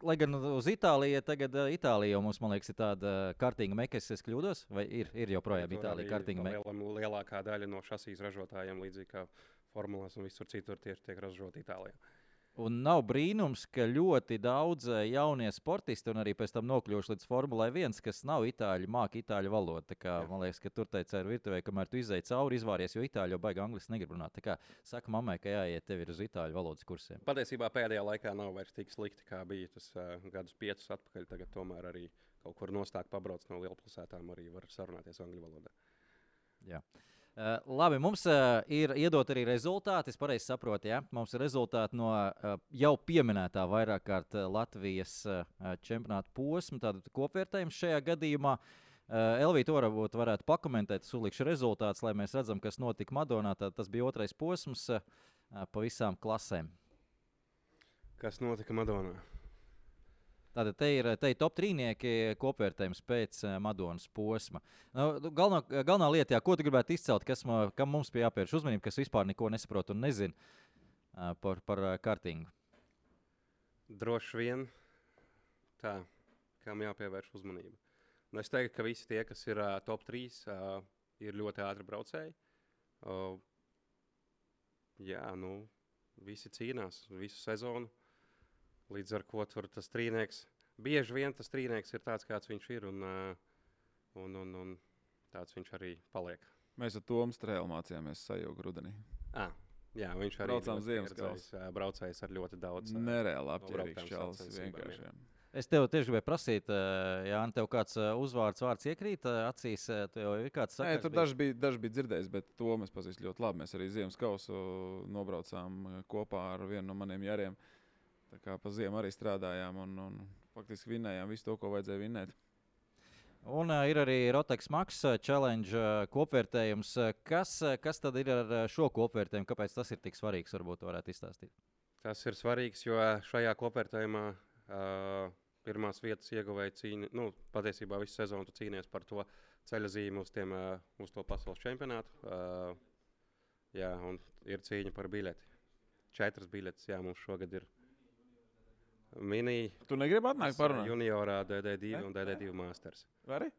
Lai gan uz Itāliju, tagad Itālija jau mums, man liekas, ir tāda kārtīga meka, es kļūdos, vai ir, ir joprojām Itālija kārtīga meka? Lielākā daļa no šasīs ražotājiem, līdzīgi kā formulās un visur citur, tieši tiek ražota Itālijā. Un nav brīnums, ka ļoti daudz eh, jaunie sportisti, un arī pēc tam nokļuvuši līdz Formulai 1, kas nav itāļi, māca itāļu valodu. Tā Kā, man liekas, ka tur teica, ar virtuvē, kamēr tu izdeji cauri, izvāries, jo itāļu jau baigi angliski negrib runāt. Tā kā saka mammai, ka jāiet tev ir uz itāļu valodas kursiem. Patiesībā pēdējā laikā nav vairs tik slikti, kā bija tas uh, gadus piecus atpakaļ. Tagad tomēr arī kaut kur nostāk pabrauc no lielpilsētām, arī var sarunāties angļu valodā. Jā. Uh, labi, mums uh, ir iedot arī rezultāti. Es pareizi saprotu, ja mums ir rezultāti no uh, jau pieminētā vairāk kārt Latvijas uh, čempionāta posma, tāda kopvērtējums šajā gadījumā. Uh, Elvija, to varbūt varētu pakomentēt, sulikšu rezultātus, lai mēs redzam, kas notika Madonā. Tā, tas bija otrais posms uh, pa visām klasēm. Kas notika Madonā? Tātad te ir, te ir top trīnieki kopvērtējums pēc uh, Madonas posma. Nu, nu, galvenā, galvenā lieta, jā, ko tu gribētu izcelt, kas ma, kam mums bija jāpievērš uzmanība, kas vispār neko nesaprot un nezina uh, par, par uh, kartingu. Droši vien tā, kam jāpievērš uzmanība. Nu, es teiktu, ka visi tie, kas ir uh, top 3, uh, ir ļoti ātri braucēji. Uh, jā, nu, visi cīnās visu sezonu. Līdz ar to tur tas trīnieks. Bieži vien tas trīnieks ir tāds, kāds viņš ir, un, uh, un, un, un tāds viņš arī paliek. Mēs ar Tomu strēlu mācījāmies sajūgu rudenī. Ah, jā, viņš arī Braucām ļoti ziemas pieredzējis, ā, braucējs ar ļoti daudz. ā, Nereāli jā. jā. Es tev tieši gribēju prasīt, uh, Jānis, tev kāds uh, uzvārds, vārds iekrīt uh, acīs, uh, tev jau ir kāds Nē, sakars tur daži bija, daži bija dzirdējis, bet to mēs pazīstam ļoti labi. Mēs arī ziemas kausu nobraucām kopā ar vienu no maniem jāriem. Tā kā pa ziemu arī strādājām un, un faktiski vinnējām visu to, ko vajadzēja vinnēt. Un uh, ir arī Rotex Max uh, challenge uh, kopvērtējums. Kas, uh, kas tad ir ar šo kopvērtējumu? Kāpēc tas ir tik svarīgs? Varbūt varētu izstāstīt. Tas ir svarīgs, jo šajā kopvērtējumā uh, pirmās vietas ieguvēja cīņa. Nu, patiesībā visu sezonu tu cīnies par to ceļa zīmi uz, tiem, uh, uz to pasaules čempionātu. Uh, jā, un ir cīņa par biļeti. Četras biļetes, jā, mums šogad ir. Mini, Tu negribi atnākt parunāt? juniorā, DD2 Ne? un DD2 masters. Vari?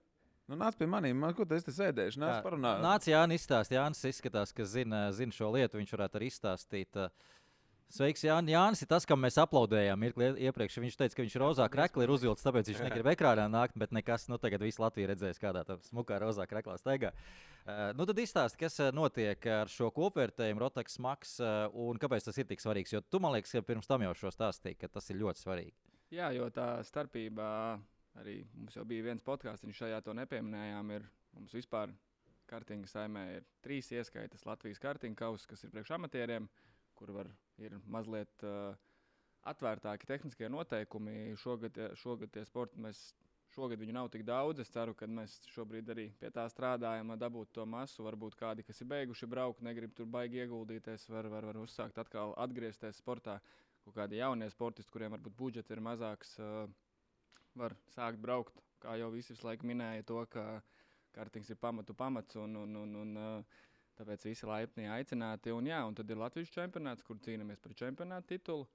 Nu, nāc pie maniem, man ko tu esi te sēdējuši? Nāc parunāt. Nāc, Jānis, izstāst. Jānis izskatās, ka zina, zina šo lietu. Viņš varētu arī izstāstīt. uh, Sveiks, Jānis. Jānis ir tas, kam mēs aplaudējām mirkli iepriekš. Viņš teica, ka viņš rozā krekli ir uzvilcis, tāpēc viņš negrib ekrānā nākt, bet nekas. Nu, tagad viss Latvija redzēs, kādā smukā rozā kreklā staigā. Uh, nu, tad izstāsti, kas uh, notiek ar šo kopvērtējumu, Rotax Max, uh, un kāpēc tas ir tik svarīgs. Jo tu man liekas, ka pirms tam jau šo stāstīji, ka tas ir ļoti svarīgi. Jā, jo tā starpība arī mums jau bija viens podkāsts, viņš šajā to nepieminējām. Ir, mums vispār kartinga saimē ir trīs ieskaitas Latvijas kartinga kausa, kas ir priekš amatieriem, kur var, ir mazliet uh, atvērtāki tehniskie noteikumi. Šogad, eh, šogad tie sporti mēs. Šogad viņu nav tik daudz. Es ceru, ka mēs šobrīd arī pie tā strādājam, lai dabūtu to masu. Varbūt kādi, kas ir beiguši braukt, negrib tur baigi ieguldīties, var, var, var uzsākt atkal atgriezties sportā kaut kādi jaunie sportisti, kuriem varbūt budžets ir mazāks, uh, var sākt braukt. Kā jau visi visu laiku minēja, to, ka kartings ir pamatu pamats un, un, un, un uh, tāpēc visi laipni aicināti. Un, jā, un tad ir Latvijas čempionāts, kur cīnāmies par čempionāta titulu.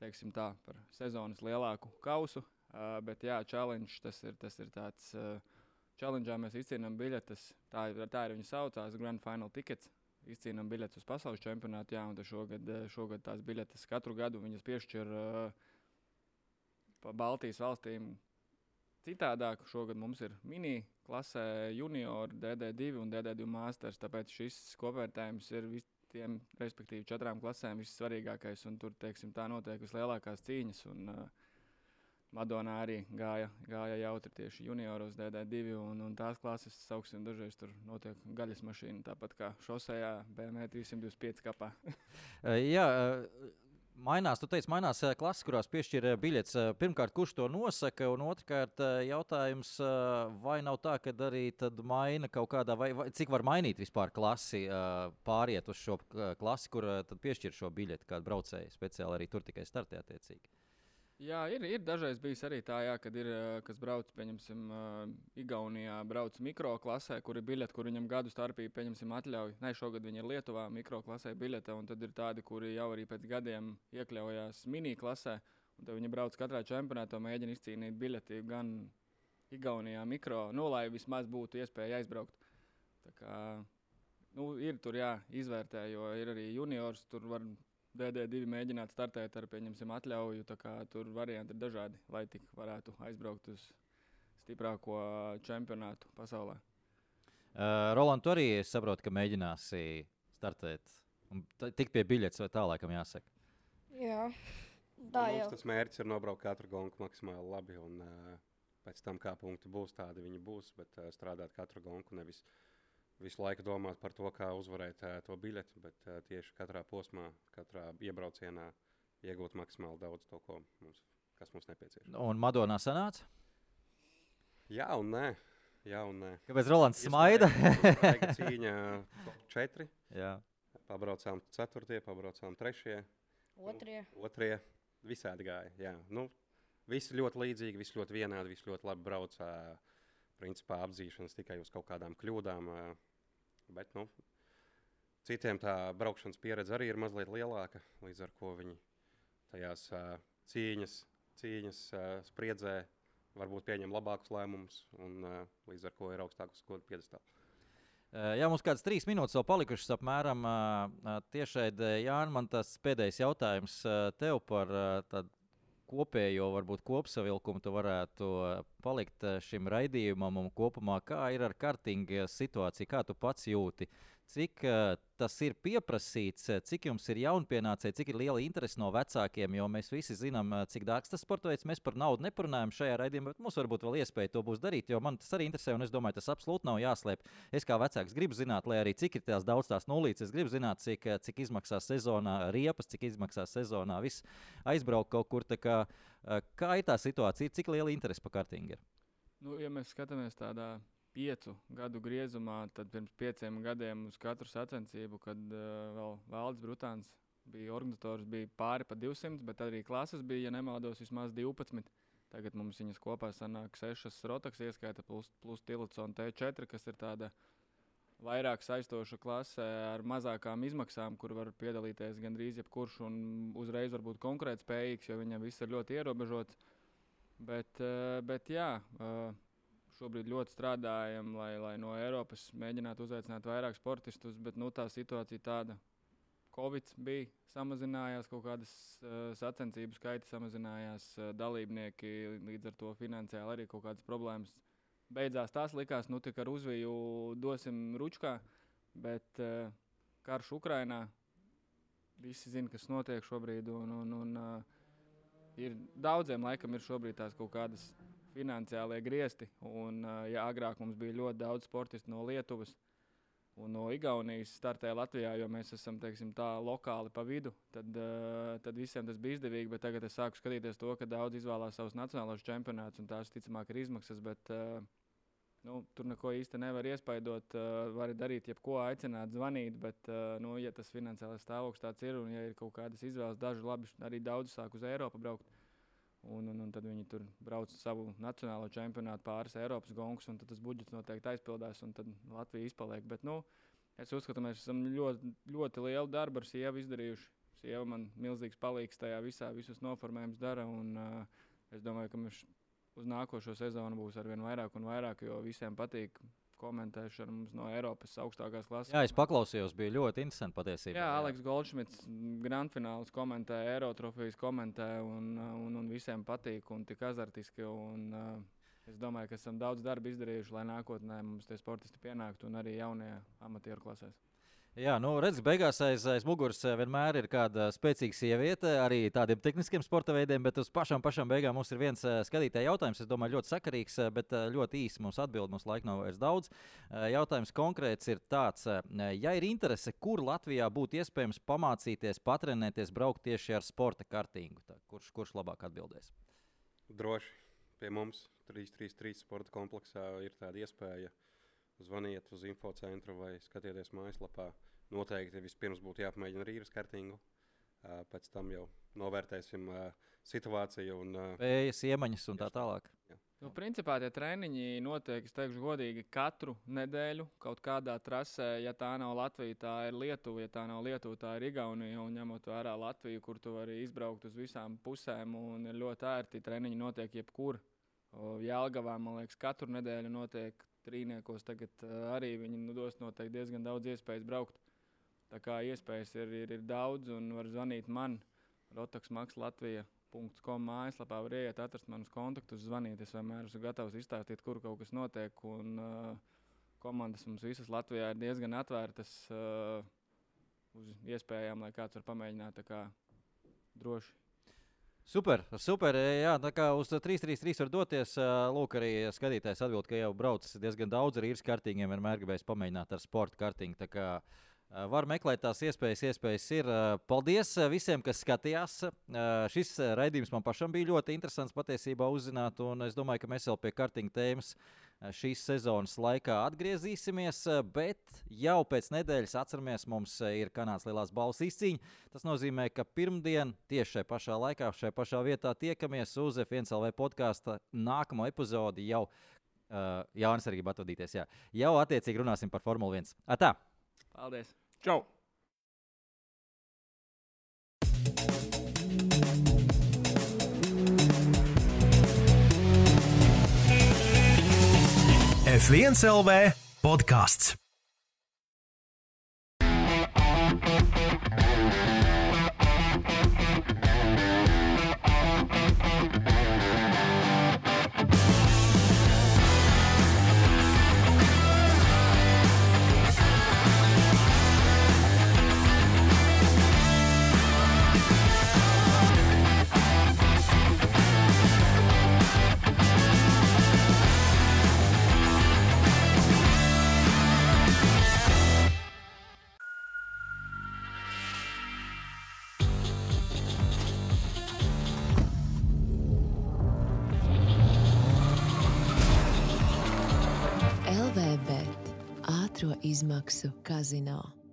Teiksim tā, par sezonas lielāku kausu. Uh, bet, jā, challenge tas ir, tas ir tāds. Uh, Challenge mēs izcīnām biļetes. Tā, tā ir viņa saucās Grand Final Tickets izcīnām biļetes uz pasaules čempionātu. Jā, un šogad, šogad tās biļetes katru gadu viņas piešķir uh, Baltijas valstīm citādāk. Šogad mums ir mini klasē junior, DD2 un DD2 masters. Tāpēc šis kopvērtējums ir visiem, respektīvi, četrām klasēm vissvarīgākais. Tur, teiksim, tā notiek vislielākās cīņas. Un, uh, Madonā arī gāja, gāja jautri tieši junioros, DD2 un, un tās klases. Sauksim, dažreiz tur notiek gaļas mašīna, tāpat kā šosejā BMW 325 kapā. Jā, mainās, tu teici, mainās uh, klases, kurās piešķir uh, biļetes. Uh, Pirmkārt, kurš to nosaka, un otrkārt, jautājums, vai nav tā, ka arī maina kaut kādā, vai, vai cik var mainīt vispār klasi, pāriet uz šo klasi, kur piešķir šo biļeti kādu braucēju speciāli arī tur tikai startē attiecīgi. Jā, ir, ir dažreiz bijis arī tā, jā, kad ir kas brauc, pieņemsim, Igaunijā, brauc mikroklasē, kur ir biļete, kur viņam gadu starpība, pieņemsim, atļauj. Nē, šogad viņi ir Lietuvā, mikroklasē biļete, un tad ir tādi, kuri jau arī pēc gadiem iekļaujās miniklasē, un tad viņi brauc katrā čempionātā, mēģina izcīnīt biļeti gan Igaunijā, mikro, nu, lai vismaz būtu iespēja aizbraukt. Tā kā, nu, ir tur jā, izvērtē, jo ir arī juniors, tur var DD2 mēģināt startēt ar, pieņemsim, atļauju. tā Tur varianti ir dažādi, lai tik varētu aizbraukt uz stiprāko čempionātu pasaulē. Uh, Roland, tu arī es saprotu, ka mēģināsi startēt. Tik pie biļetes vai tā, laikam, jāsaka. Jā, tā Mums jau. tas mērķis ir nobraukt katru gonku maksimāli labi. Un, uh, pēc tam, kā punkti būs, tādi viņi būs. Bet uh, strādāt katru gonku nevis visu laiku domāt par to, kā uzvarēt uh, to biļeti, bet uh, tieši katrā posmā, katrā iebraucienā iegūt maksimāli daudz to, ko mums, kas mums nepieciešams. Un Madonā sanāca? Jā, un nē. Jā, un nē. Kāpēc Rolands smaida? Cīņa 4. Jā. Pabraucām 4, pabraucām 3. Otrie. Otrie visādi gāja. Jā. Nu, visi ļoti līdzīgi, visi ļoti vienādi, visi ļoti labi brauc. ā, Principā apzīšanas tikai uz kaut kādām kļūdām. Bet nu, citiem tā braukšanas pieredze arī ir mazliet lielāka. Līdz ar to viņi tajās cīņas, cīņas spriedzē varbūt pieņem labākus lēmumus un līdz ar to ir augstāks godu piedestāls. Uh, Jā, mums kādas trīs minūtes vēl palikušas apmēram. Tiešai, Jānis, man tas pēdējais jautājums tev par tādu kopējo, varbūt kopsavilkumu. Tu varētu uh, palikt uh, šim raidījumam un kopumā, kā ir ar kartinga situāciju, kā tu pats jūti. Cik uh, tas ir pieprasīts, uh, cik jums ir jaunpienācēji, cik ir liela interese no vecākiem, jo mēs visi zinām, uh, cik dārgs tas sports veids. Mēs par naudu neparunājam šajā raidījumā, bet mums varbūt vēl iespēja to būs darīt, jo man tas arī interesē, un es domāju, tas absolūti nav jāslēp. Es kā vecāks gribu zināt, lai arī cik ir tās daudz tās nulītes, es gribu zināt, cik, eh, cik izmaksā sezonā riepas, cik izmaksā sezonā viss aizbraukt kaut kur. Kā, eh, kā ir tā situācija, cik liela interese par kartingu ir? Nu, ja mēs skatāmies tādā piecu gadu griezumā, tad pirms pieciem gadiem uz katru sacensību, kad uh, vēl Valdis Brutāns bija organizators, bija pāri pa 200, bet arī klases bija, ja nemaldos, vismaz 12. Tagad mums viņas kopā sanāk 6 rotaks, ieskaita plus, plus Tiltsona T4, kas ir tāda vairāk saistoša klase ar mazākām izmaksām, kur var piedalīties gandrīz jebkurš un uzreiz var būt konkurētspējīgs, jo viņam viss ir ļoti ierobežots. Bet, eh, bet jā, eh, šobrīd ļoti strādājam, lai, lai no Eiropas mēģinātu uzaicināt vairāk sportistus, bet nu, tā situācija tāda. Covid bija samazinājās, kaut kādas uh, sacensību skaita samazinājās, uh, dalībnieki līdz ar to finansiāli arī kaut kādas problēmas. Beidzās tās likās, nu tik ar uzviju dosim ručkā, bet uh, karš Ukrainā, visi zina, kas notiek šobrīd, un, un, un uh, ir daudziem laikam ir šobrīd tās kaut kādas finansiālie griezti. Un, ja agrāk mums bija ļoti daudz sportistu no Lietuvas un no Igaunijas startēja Latvijā, jo mēs esam teiksim, tā lokāli pa vidu, tad, tad visiem tas bija izdevīgi. Bet tagad es sāku skatīties to, ka daudz izvēlās savus nacionālos čempionātus, un tās ticamāk ir izmaksas. Bet, Nu, tur neko īsti nevar iespaidot. Uh, var darīt, jebko aicināt, zvanīt, bet, uh, nu, ja tas finansiālais stāvoklis tāds ir un ja ir kaut kādas izvēles, daži labi, arī daudz sāk uz Eiropu braukt. Un, un, un tad viņi tur brauc uz savu nacionālo čempionātu, pāris Eiropas gongus, un tas budžets noteikti aizpildās, un tad Latvija izpaliek. Bet, nu, es uzskatu, mēs esam ļoti, ļoti lielu darbu ar sievu izdarījuši. Sieva man milzīgs palīgs tajā visā, visus noformējumus dara. Un, uh, es domāju, ka mēs uz nākošo sezonu būs arvien vairāk un vairāk, jo visiem patīk komentēšana mums no Eiropas augstākās klases. Jā, es paklausījos, bija ļoti interesanti patiesībā. Jā, Aleks Goldšmits, grandfināls komentē, Eirotrofijas komentē, un, un, un visiem patīk, un tik azartiski. Un, uh, es domāju, ka esam daudz darba izdarījuši, lai nākotnē mums tie sportisti pienāktu, un arī jaunie amatieru klasēs. Jā, nu, redziet, beigās aiz, aiz muguras eh, vienmēr ir kāda spēcīga sieviete, arī tādiem tehniskiem sporta veidiem, bet uz pašām, pašām beigām mums ir viens eh, skatītāja jautājums. Es domāju, ļoti sakarīgs, eh, bet ļoti īsi mums atbild. Mums laika nav vairs daudz. Jautājums konkrēts ir tāds, ja ir interese, kur Latvijā būtu iespējams pamācīties, patrenēties, braukt tieši ar sporta kartīgu, tā, kurš, kurš labāk atbildēs? Droši pie mums 333 sporta kompleksā ir tāda iespēja. Zvaniet uz infocentru vai skatieties mājaslapā. Noteikti vispirms būtu jāpamēģina rīras kartīgu. Pēc tam jau novērtēsim situāciju. Un, Vējas, iemaņas un tā tālāk. Nu, principā tie treniņi notiek, es teikšu, godīgi katru nedēļu kaut kādā trasē. Ja tā nav Latvija, tā ir Lietuva. Ja tā nav Lietuva, tā ir Igaunija. Un ņemot vērā Latviju, kur tu vari izbraukt uz visām pusēm, un ir ļoti ērti, treniņi notiek jebkur. Jēlgavā, man liekas, katru nedēļu notiek trīniekos. Tagad arī viņi nu, dos noteikti diezgan daudz iespējas braukt. Tā kā iespējas ir, ir, ir daudz, un var zvanīt man, Rotoks Maks Latvija .com mājaslapā var iet, atrast manus kontaktus, zvanīt. Es vienmēr esmu gatavs izstāstīt, kur kaut kas notiek. Un, uh, komandas mums visas Latvijā ir diezgan atvērtas uh, uz iespējām, lai kāds var pamēģināt kā, droši. Super, super. Jā, tā kā uz 3-3-3 var doties. Lūk, arī skatītājs atbild, ka jau braucis diezgan daudz ar īres kartīgiem. Vienmēr gribējis pamēģināt ar sporta kartīgu. Var meklēt tās iespējas, iespējas ir. Paldies visiem, kas skatījās. Šis raidījums man pašam bija ļoti interesants patiesībā uzzināt, un es domāju, ka mēs vēl pie kartīņa tēmas šīs sezonas laikā atgriezīsimies. Bet jau pēc nedēļas atceramies, mums ir Kanādas lielās balvas izcīņa. Tas nozīmē, ka pirmdien tieši šajā pašā laikā, šajā pašā vietā tiekamies uz F1LV podkāstu nākamo epizodi jau. Uh, Jānis arī grib atvadīties. Jā. Jau attiecīgi runāsim par Formuli 1. Atā! Paldies! Čau! F1 LV podkāsts. Izmaksu kazino.